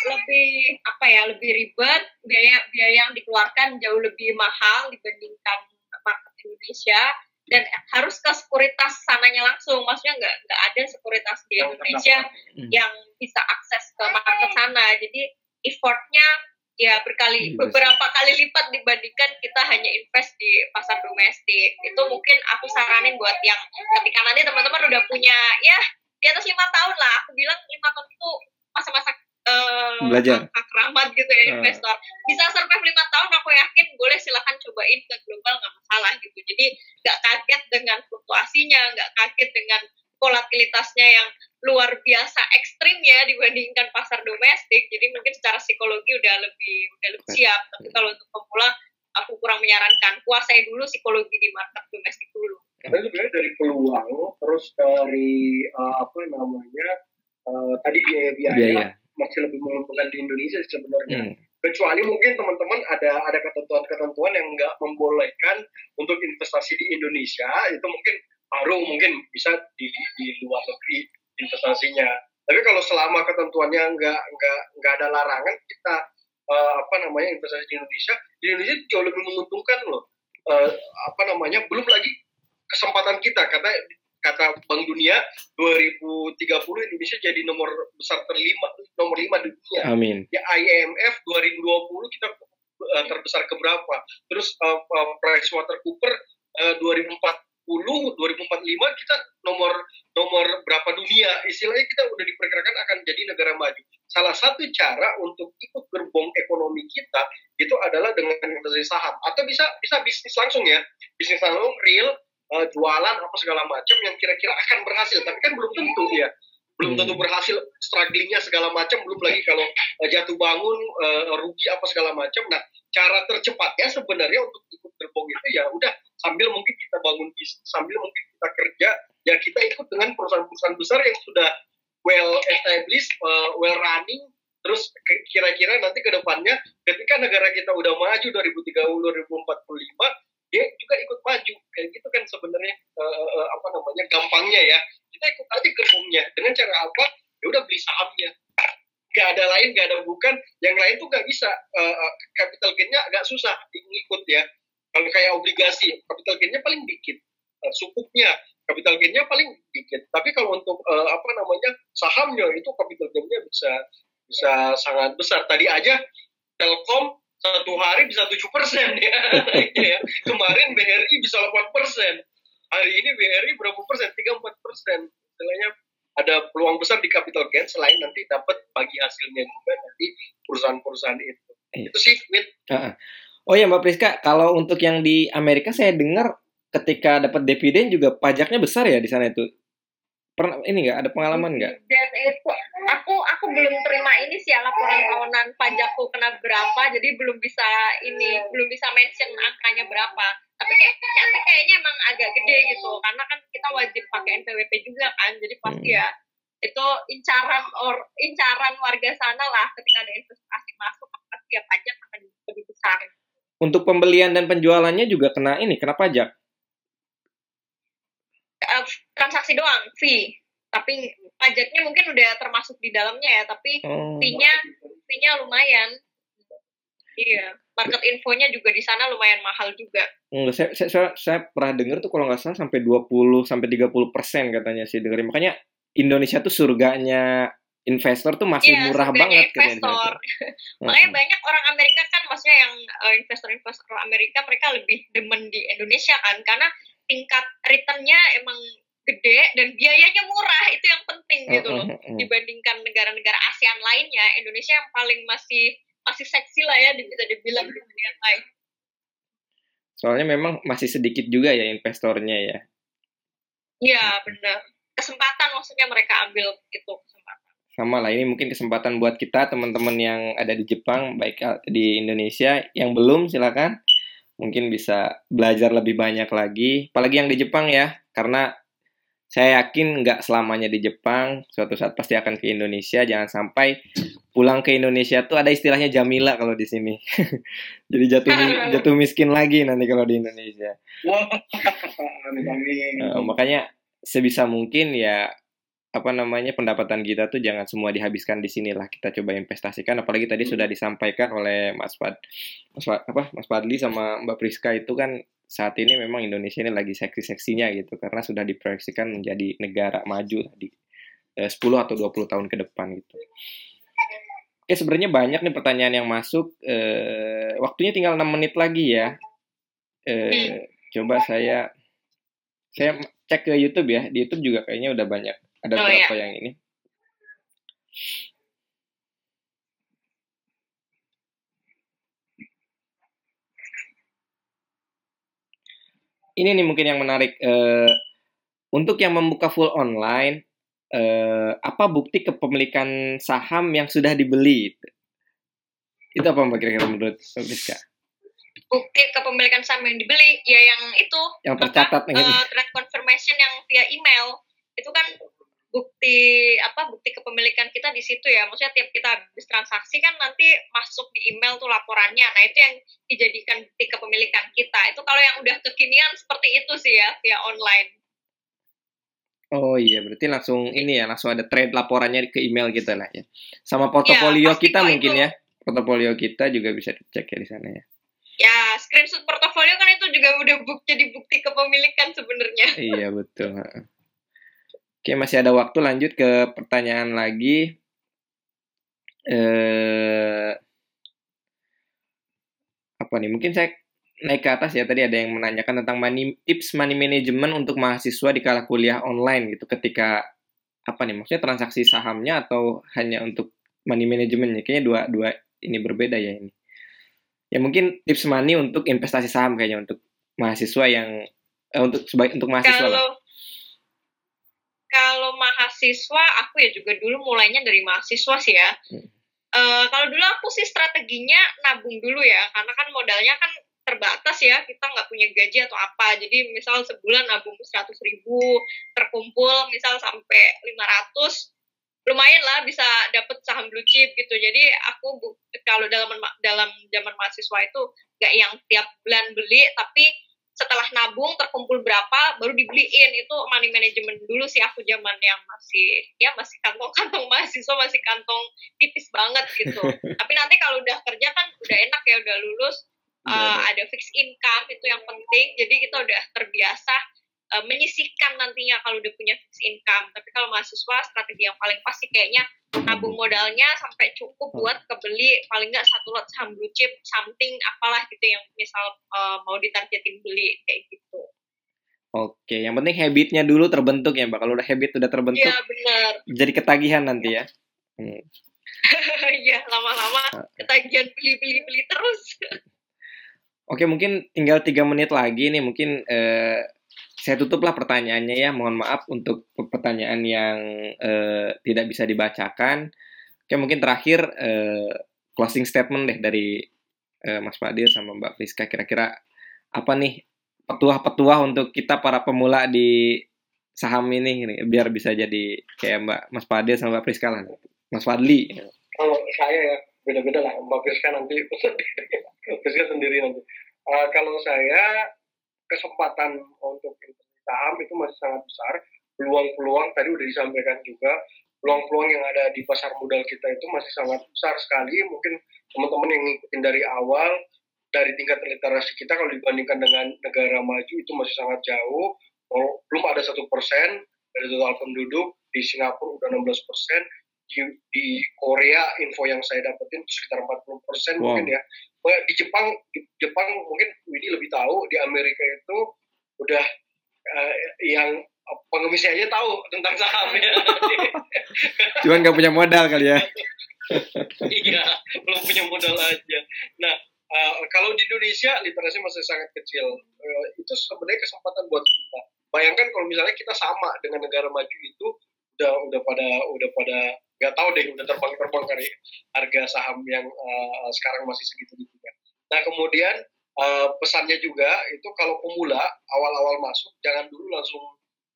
lebih apa ya lebih ribet biaya biaya yang dikeluarkan jauh lebih mahal dibandingkan market Indonesia dan harus ke sekuritas sananya langsung. Maksudnya nggak nggak ada sekuritas di Indonesia hmm. yang bisa akses ke market sana. Jadi effortnya ya berkali hmm, beberapa kali lipat dibandingkan kita hanya invest di pasar domestik. Itu mungkin aku saranin buat yang ketika nanti teman-teman udah punya ya di atas lima tahun lah. Aku bilang lima tahun itu masa-masa uh, belajar. keramat gitu ya uh. investor. Bisa survive lima tahun aku yakin. Boleh silahkan cobain ke global nggak masalah gitu. Jadi nggak kaget dengan fluktuasinya nggak kaget dengan volatilitasnya yang luar biasa ekstrim ya dibandingkan pasar domestik. Jadi mungkin secara psikologi udah lebih udah lebih siap. Tapi kalau untuk pemula aku kurang menyarankan. Kuasai dulu psikologi di market domestik dulu. Karena sebenarnya dari peluang terus dari uh, apa namanya uh, tadi biaya-biaya masih lebih menguntungkan di Indonesia sebenarnya. Hmm. Kecuali mungkin teman-teman ada ada ketentuan-ketentuan yang nggak membolehkan untuk investasi di Indonesia, itu mungkin baru mungkin bisa di, di luar negeri investasinya. Tapi kalau selama ketentuannya nggak nggak nggak ada larangan, kita uh, apa namanya investasi di Indonesia, di Indonesia jauh lebih menguntungkan loh. Uh, apa namanya? Belum lagi kesempatan kita karena kata Bank Dunia 2030 Indonesia jadi nomor besar terlima nomor lima dunia. Amin. Ya IMF 2020 kita uh, terbesar keberapa? Terus uh, uh, Price Watercooper uh, 2040 2045 kita nomor nomor berapa dunia? Istilahnya kita udah diperkirakan akan jadi negara maju. Salah satu cara untuk ikut gerbong ekonomi kita itu adalah dengan investasi saham atau bisa bisa bisnis langsung ya. Bisnis langsung real uh, jualan apa segala macam yang kira-kira akan berhasil. Tapi kan belum tentu ya belum tentu hmm. berhasil strugglingnya segala macam belum lagi kalau uh, jatuh bangun uh, rugi apa segala macam. Nah cara tercepatnya sebenarnya untuk ikut gerbong itu ya udah sambil mungkin kita bangun bisnis sambil mungkin kita kerja ya kita ikut dengan perusahaan-perusahaan besar yang sudah well established uh, well running. Terus kira-kira nanti ke depannya ketika negara kita udah maju 2030 2045 dia juga ikut maju. Kayak gitu kan sebenarnya uh, apa namanya gampangnya ya. Kita ikut aja gerbongnya. Dengan cara apa? Ya udah beli sahamnya. Gak ada lain gak ada bukan. Yang lain tuh gak bisa. Uh, capital gainnya agak susah ngikut ya. Kalau kayak obligasi capital gainnya paling dikit. Uh, sukupnya capital gainnya paling dikit. Tapi kalau untuk uh, apa namanya sahamnya itu capital gainnya bisa bisa sangat besar. Tadi aja Telkom satu hari bisa tujuh persen ya. Naiknya ya. Kemarin BRI bisa 8 persen. Hari ini BRI berapa persen? tiga empat persen. Istilahnya ada peluang besar di capital gain selain nanti dapat bagi hasilnya juga nanti perusahaan-perusahaan itu. Iya. itu sih with oh ya Mbak Priska kalau untuk yang di Amerika saya dengar ketika dapat dividen juga pajaknya besar ya di sana itu pernah ini nggak ada pengalaman nggak? Dan itu aku aku belum terima ini sih ya, laporan tahunan pajakku kena berapa, jadi belum bisa ini belum bisa mention angkanya berapa. Tapi kayak, tapi kayaknya emang agak gede gitu, karena kan kita wajib pakai NPWP juga kan, jadi pasti hmm. ya itu incaran or incaran warga sana lah ketika ada investasi masuk pasti ya pajak akan lebih besar. Untuk pembelian dan penjualannya juga kena ini, kena pajak uh, transaksi doang fee. Tapi pajaknya mungkin udah termasuk di dalamnya ya tapi oh. fee-nya fee-nya lumayan. Iya market infonya juga di sana lumayan mahal juga. Enggak, saya, saya, saya, saya pernah dengar tuh kalau nggak salah sampai 20 sampai 30 persen katanya sih dengerin. Makanya Indonesia tuh surganya investor tuh masih yeah, murah banget investor. Makanya banyak orang Amerika kan maksudnya yang uh, investor-investor Amerika mereka lebih demen di Indonesia kan karena tingkat returnnya emang gede dan biayanya murah itu yang penting gitu loh dibandingkan negara-negara ASEAN lainnya Indonesia yang paling masih masih seksi lah ya bisa dibilang di dunia lain. Soalnya memang masih sedikit juga ya investornya ya. Iya benar. Kesempatan maksudnya mereka ambil itu kesempatan. Sama lah ini mungkin kesempatan buat kita teman-teman yang ada di Jepang baik di Indonesia yang belum silakan mungkin bisa belajar lebih banyak lagi. Apalagi yang di Jepang ya, karena saya yakin nggak selamanya di Jepang, suatu saat pasti akan ke Indonesia. Jangan sampai pulang ke Indonesia tuh ada istilahnya Jamila kalau di sini. Jadi jatuh jatuh miskin lagi nanti kalau di Indonesia. uh, makanya sebisa mungkin ya apa namanya pendapatan kita tuh jangan semua dihabiskan di sinilah kita coba investasikan apalagi tadi hmm. sudah disampaikan oleh Mas Fad Mas Fad, apa Mas Fadli sama Mbak Priska itu kan saat ini memang Indonesia ini lagi seksi-seksinya gitu karena sudah diproyeksikan menjadi negara maju di eh, 10 atau 20 tahun ke depan gitu. Oke, sebenarnya banyak nih pertanyaan yang masuk. Eh, waktunya tinggal 6 menit lagi ya. Eh, coba saya saya cek ke YouTube ya. Di YouTube juga kayaknya udah banyak ada oh, berapa ya. yang ini? Ini nih mungkin yang menarik. Uh, untuk yang membuka full online, uh, apa bukti kepemilikan saham yang sudah dibeli? Itu apa mbak kira-kira menurut Rizka? Bukti kepemilikan saham yang dibeli, ya yang itu. Yang tercatat. Apa, uh, track confirmation yang via email. Itu kan bukti apa bukti kepemilikan kita di situ ya. Maksudnya tiap kita habis transaksi kan nanti masuk di email tuh laporannya. Nah itu yang dijadikan bukti kepemilikan kita. Itu kalau yang udah kekinian seperti itu sih ya via online. Oh iya berarti langsung ini ya langsung ada trade laporannya ke email kita lah ya. Sama portofolio ya, kita mungkin itu. ya. Portofolio kita juga bisa dicek ya di sana ya. Ya screenshot portofolio kan itu juga udah bukti jadi bukti kepemilikan sebenarnya. Iya betul Oke, masih ada waktu lanjut ke pertanyaan lagi. Eh, apa nih? Mungkin saya naik ke atas ya. Tadi ada yang menanyakan tentang money, tips money management untuk mahasiswa di kala kuliah online gitu. Ketika apa nih? Maksudnya transaksi sahamnya atau hanya untuk money managementnya? Kayaknya dua dua ini berbeda ya ini. Ya mungkin tips money untuk investasi saham kayaknya untuk mahasiswa yang eh, untuk sebaik untuk mahasiswa. Kalau lah kalau mahasiswa aku ya juga dulu mulainya dari mahasiswa sih ya. Hmm. Uh, kalau dulu aku sih strateginya nabung dulu ya, karena kan modalnya kan terbatas ya, kita nggak punya gaji atau apa. Jadi misal sebulan nabung 100 ribu, terkumpul misal sampai 500, lumayan lah bisa dapet saham blue chip gitu. Jadi aku kalau dalam dalam zaman mahasiswa itu nggak yang tiap bulan beli, tapi setelah nabung terkumpul berapa baru dibeliin. Itu money management dulu sih aku zaman yang masih ya masih kantong-kantong mahasiswa masih kantong tipis banget gitu. Tapi nanti kalau udah kerja kan udah enak ya udah lulus uh, ada fixed income itu yang penting. Jadi kita udah terbiasa uh, menyisihkan nantinya kalau udah punya fixed income tapi kalau mahasiswa strategi yang paling pasti kayaknya nabung modalnya sampai cukup buat kebeli paling nggak satu lot saham blue chip something apalah gitu yang misal uh, mau ditargetin beli kayak gitu. Oke, yang penting habitnya dulu terbentuk ya, Mbak. Kalau udah habit udah terbentuk, Iya, benar. jadi ketagihan nanti ya. Hmm. Iya, lama-lama ketagihan beli-beli-beli terus. Oke, mungkin tinggal tiga menit lagi nih. Mungkin eh, saya tutuplah pertanyaannya ya. Mohon maaf untuk pertanyaan yang eh, tidak bisa dibacakan. Oke, mungkin terakhir eh, closing statement deh dari eh, Mas Fadil sama Mbak Friska. Kira-kira apa nih petuah-petuah untuk kita para pemula di saham ini, ini biar bisa jadi kayak Mbak Mas Fadil sama Mbak Friska lah. Mas Fadli. Kalau saya ya beda-beda lah. Mbak Friska nanti Friska sendiri nanti. Uh, kalau saya kesempatan untuk saham itu masih sangat besar. Peluang-peluang tadi udah disampaikan juga. Peluang-peluang yang ada di pasar modal kita itu masih sangat besar sekali. Mungkin teman-teman yang ngikutin dari awal, dari tingkat literasi kita kalau dibandingkan dengan negara maju itu masih sangat jauh. Belum ada satu persen dari total penduduk. Di Singapura udah 16 persen. Di, di Korea info yang saya dapetin sekitar 40 persen wow. mungkin ya. Di Jepang di Jepang mungkin Widi lebih tahu di Amerika itu udah uh, yang pengemisnya aja tahu tentang sahamnya cuman nggak punya modal kali ya. Iya belum punya modal aja. Nah uh, kalau di Indonesia literasi masih sangat kecil. Uh, itu sebenarnya kesempatan buat kita. Bayangkan kalau misalnya kita sama dengan negara maju itu udah udah pada udah pada nggak tahu deh udah terbang-terbang kali harga saham yang uh, sekarang masih segitu gitu kan. Nah kemudian uh, pesannya juga itu kalau pemula awal-awal masuk jangan dulu langsung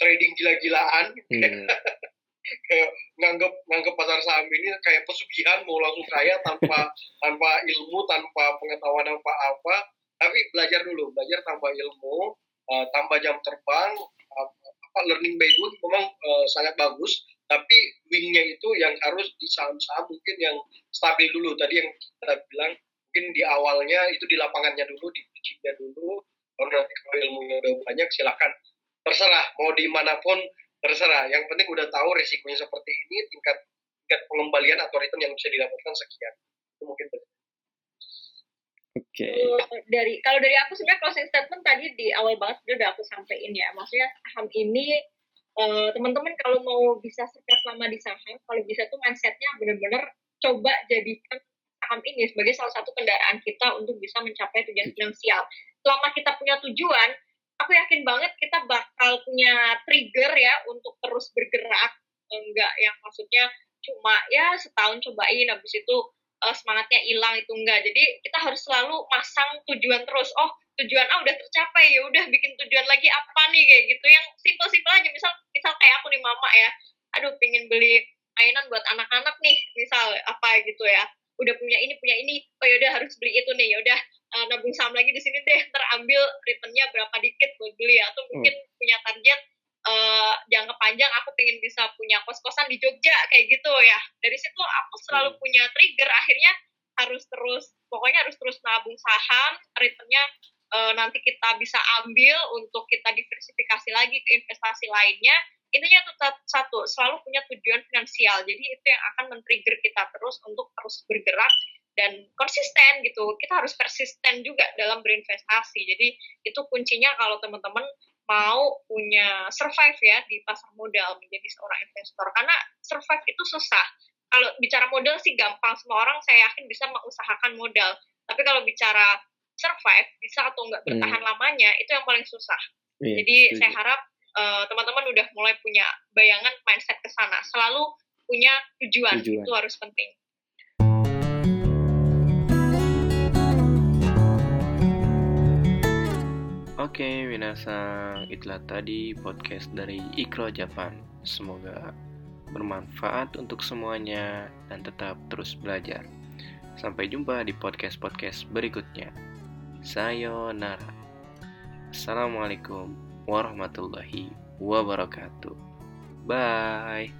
trading gila-gilaan hmm. kayak nganggep nganggep pasar saham ini kayak pesugihan mau langsung kaya tanpa tanpa ilmu tanpa pengetahuan apa apa tapi belajar dulu belajar tambah ilmu uh, tambah jam terbang uh, apa learning by doing memang uh, sangat bagus tapi wingnya itu yang harus di saham-saham mungkin yang stabil dulu tadi yang kita bilang mungkin di awalnya itu di lapangannya dulu di pitchingnya dulu kalau nanti kalau ilmunya udah banyak silakan terserah mau di mana pun terserah yang penting udah tahu resikonya seperti ini tingkat tingkat pengembalian atau return yang bisa didapatkan sekian itu mungkin Oke. Okay. Dari kalau dari aku sebenarnya closing statement tadi di awal banget udah aku sampaikan ya. Maksudnya saham ini uh, teman-teman kalau mau bisa sukses lama di saham, kalau bisa tuh mindsetnya bener-bener coba jadikan saham ini sebagai salah satu kendaraan kita untuk bisa mencapai tujuan finansial. Selama kita punya tujuan, aku yakin banget kita bakal punya trigger ya untuk terus bergerak, enggak yang maksudnya cuma ya setahun cobain habis itu uh, semangatnya hilang itu enggak. Jadi kita harus selalu pasang tujuan terus. Oh, tujuan A udah tercapai ya udah bikin tujuan lagi apa nih? Kayak gitu. Yang simpel-simpel aja misal misal kayak aku nih mama ya. Aduh pengen beli mainan buat anak-anak nih misal apa gitu ya. Udah punya ini punya ini. Oh yaudah harus beli itu nih. Yaudah uh, nabung saham lagi di sini deh. Terambil returnnya berapa dikit buat beli atau mungkin hmm. punya target uh, jangka panjang aku pengen bisa punya kos-kosan di Jogja kayak gitu ya. Dari situ aku selalu hmm. punya trigger akhirnya harus terus pokoknya harus terus nabung saham returnnya e, nanti kita bisa ambil untuk kita diversifikasi lagi ke investasi lainnya intinya tetap satu selalu punya tujuan finansial. Jadi itu yang akan men-trigger kita terus untuk terus bergerak dan konsisten gitu. Kita harus persisten juga dalam berinvestasi. Jadi itu kuncinya kalau teman-teman mau punya survive ya di pasar modal menjadi seorang investor. Karena survive itu susah. Kalau bicara modal sih gampang. Semua orang saya yakin bisa mengusahakan modal. Tapi kalau bicara survive bisa atau nggak bertahan hmm. lamanya itu yang paling susah. Iya, Jadi iya. saya harap uh, teman-teman udah mulai punya bayangan mindset ke sana. Selalu punya tujuan. tujuan. Itu harus penting. Oke, okay, Winasang, itulah tadi podcast dari Ikro Japan. Semoga bermanfaat untuk semuanya dan tetap terus belajar. Sampai jumpa di podcast-podcast berikutnya. Sayonara. Assalamualaikum warahmatullahi wabarakatuh. Bye.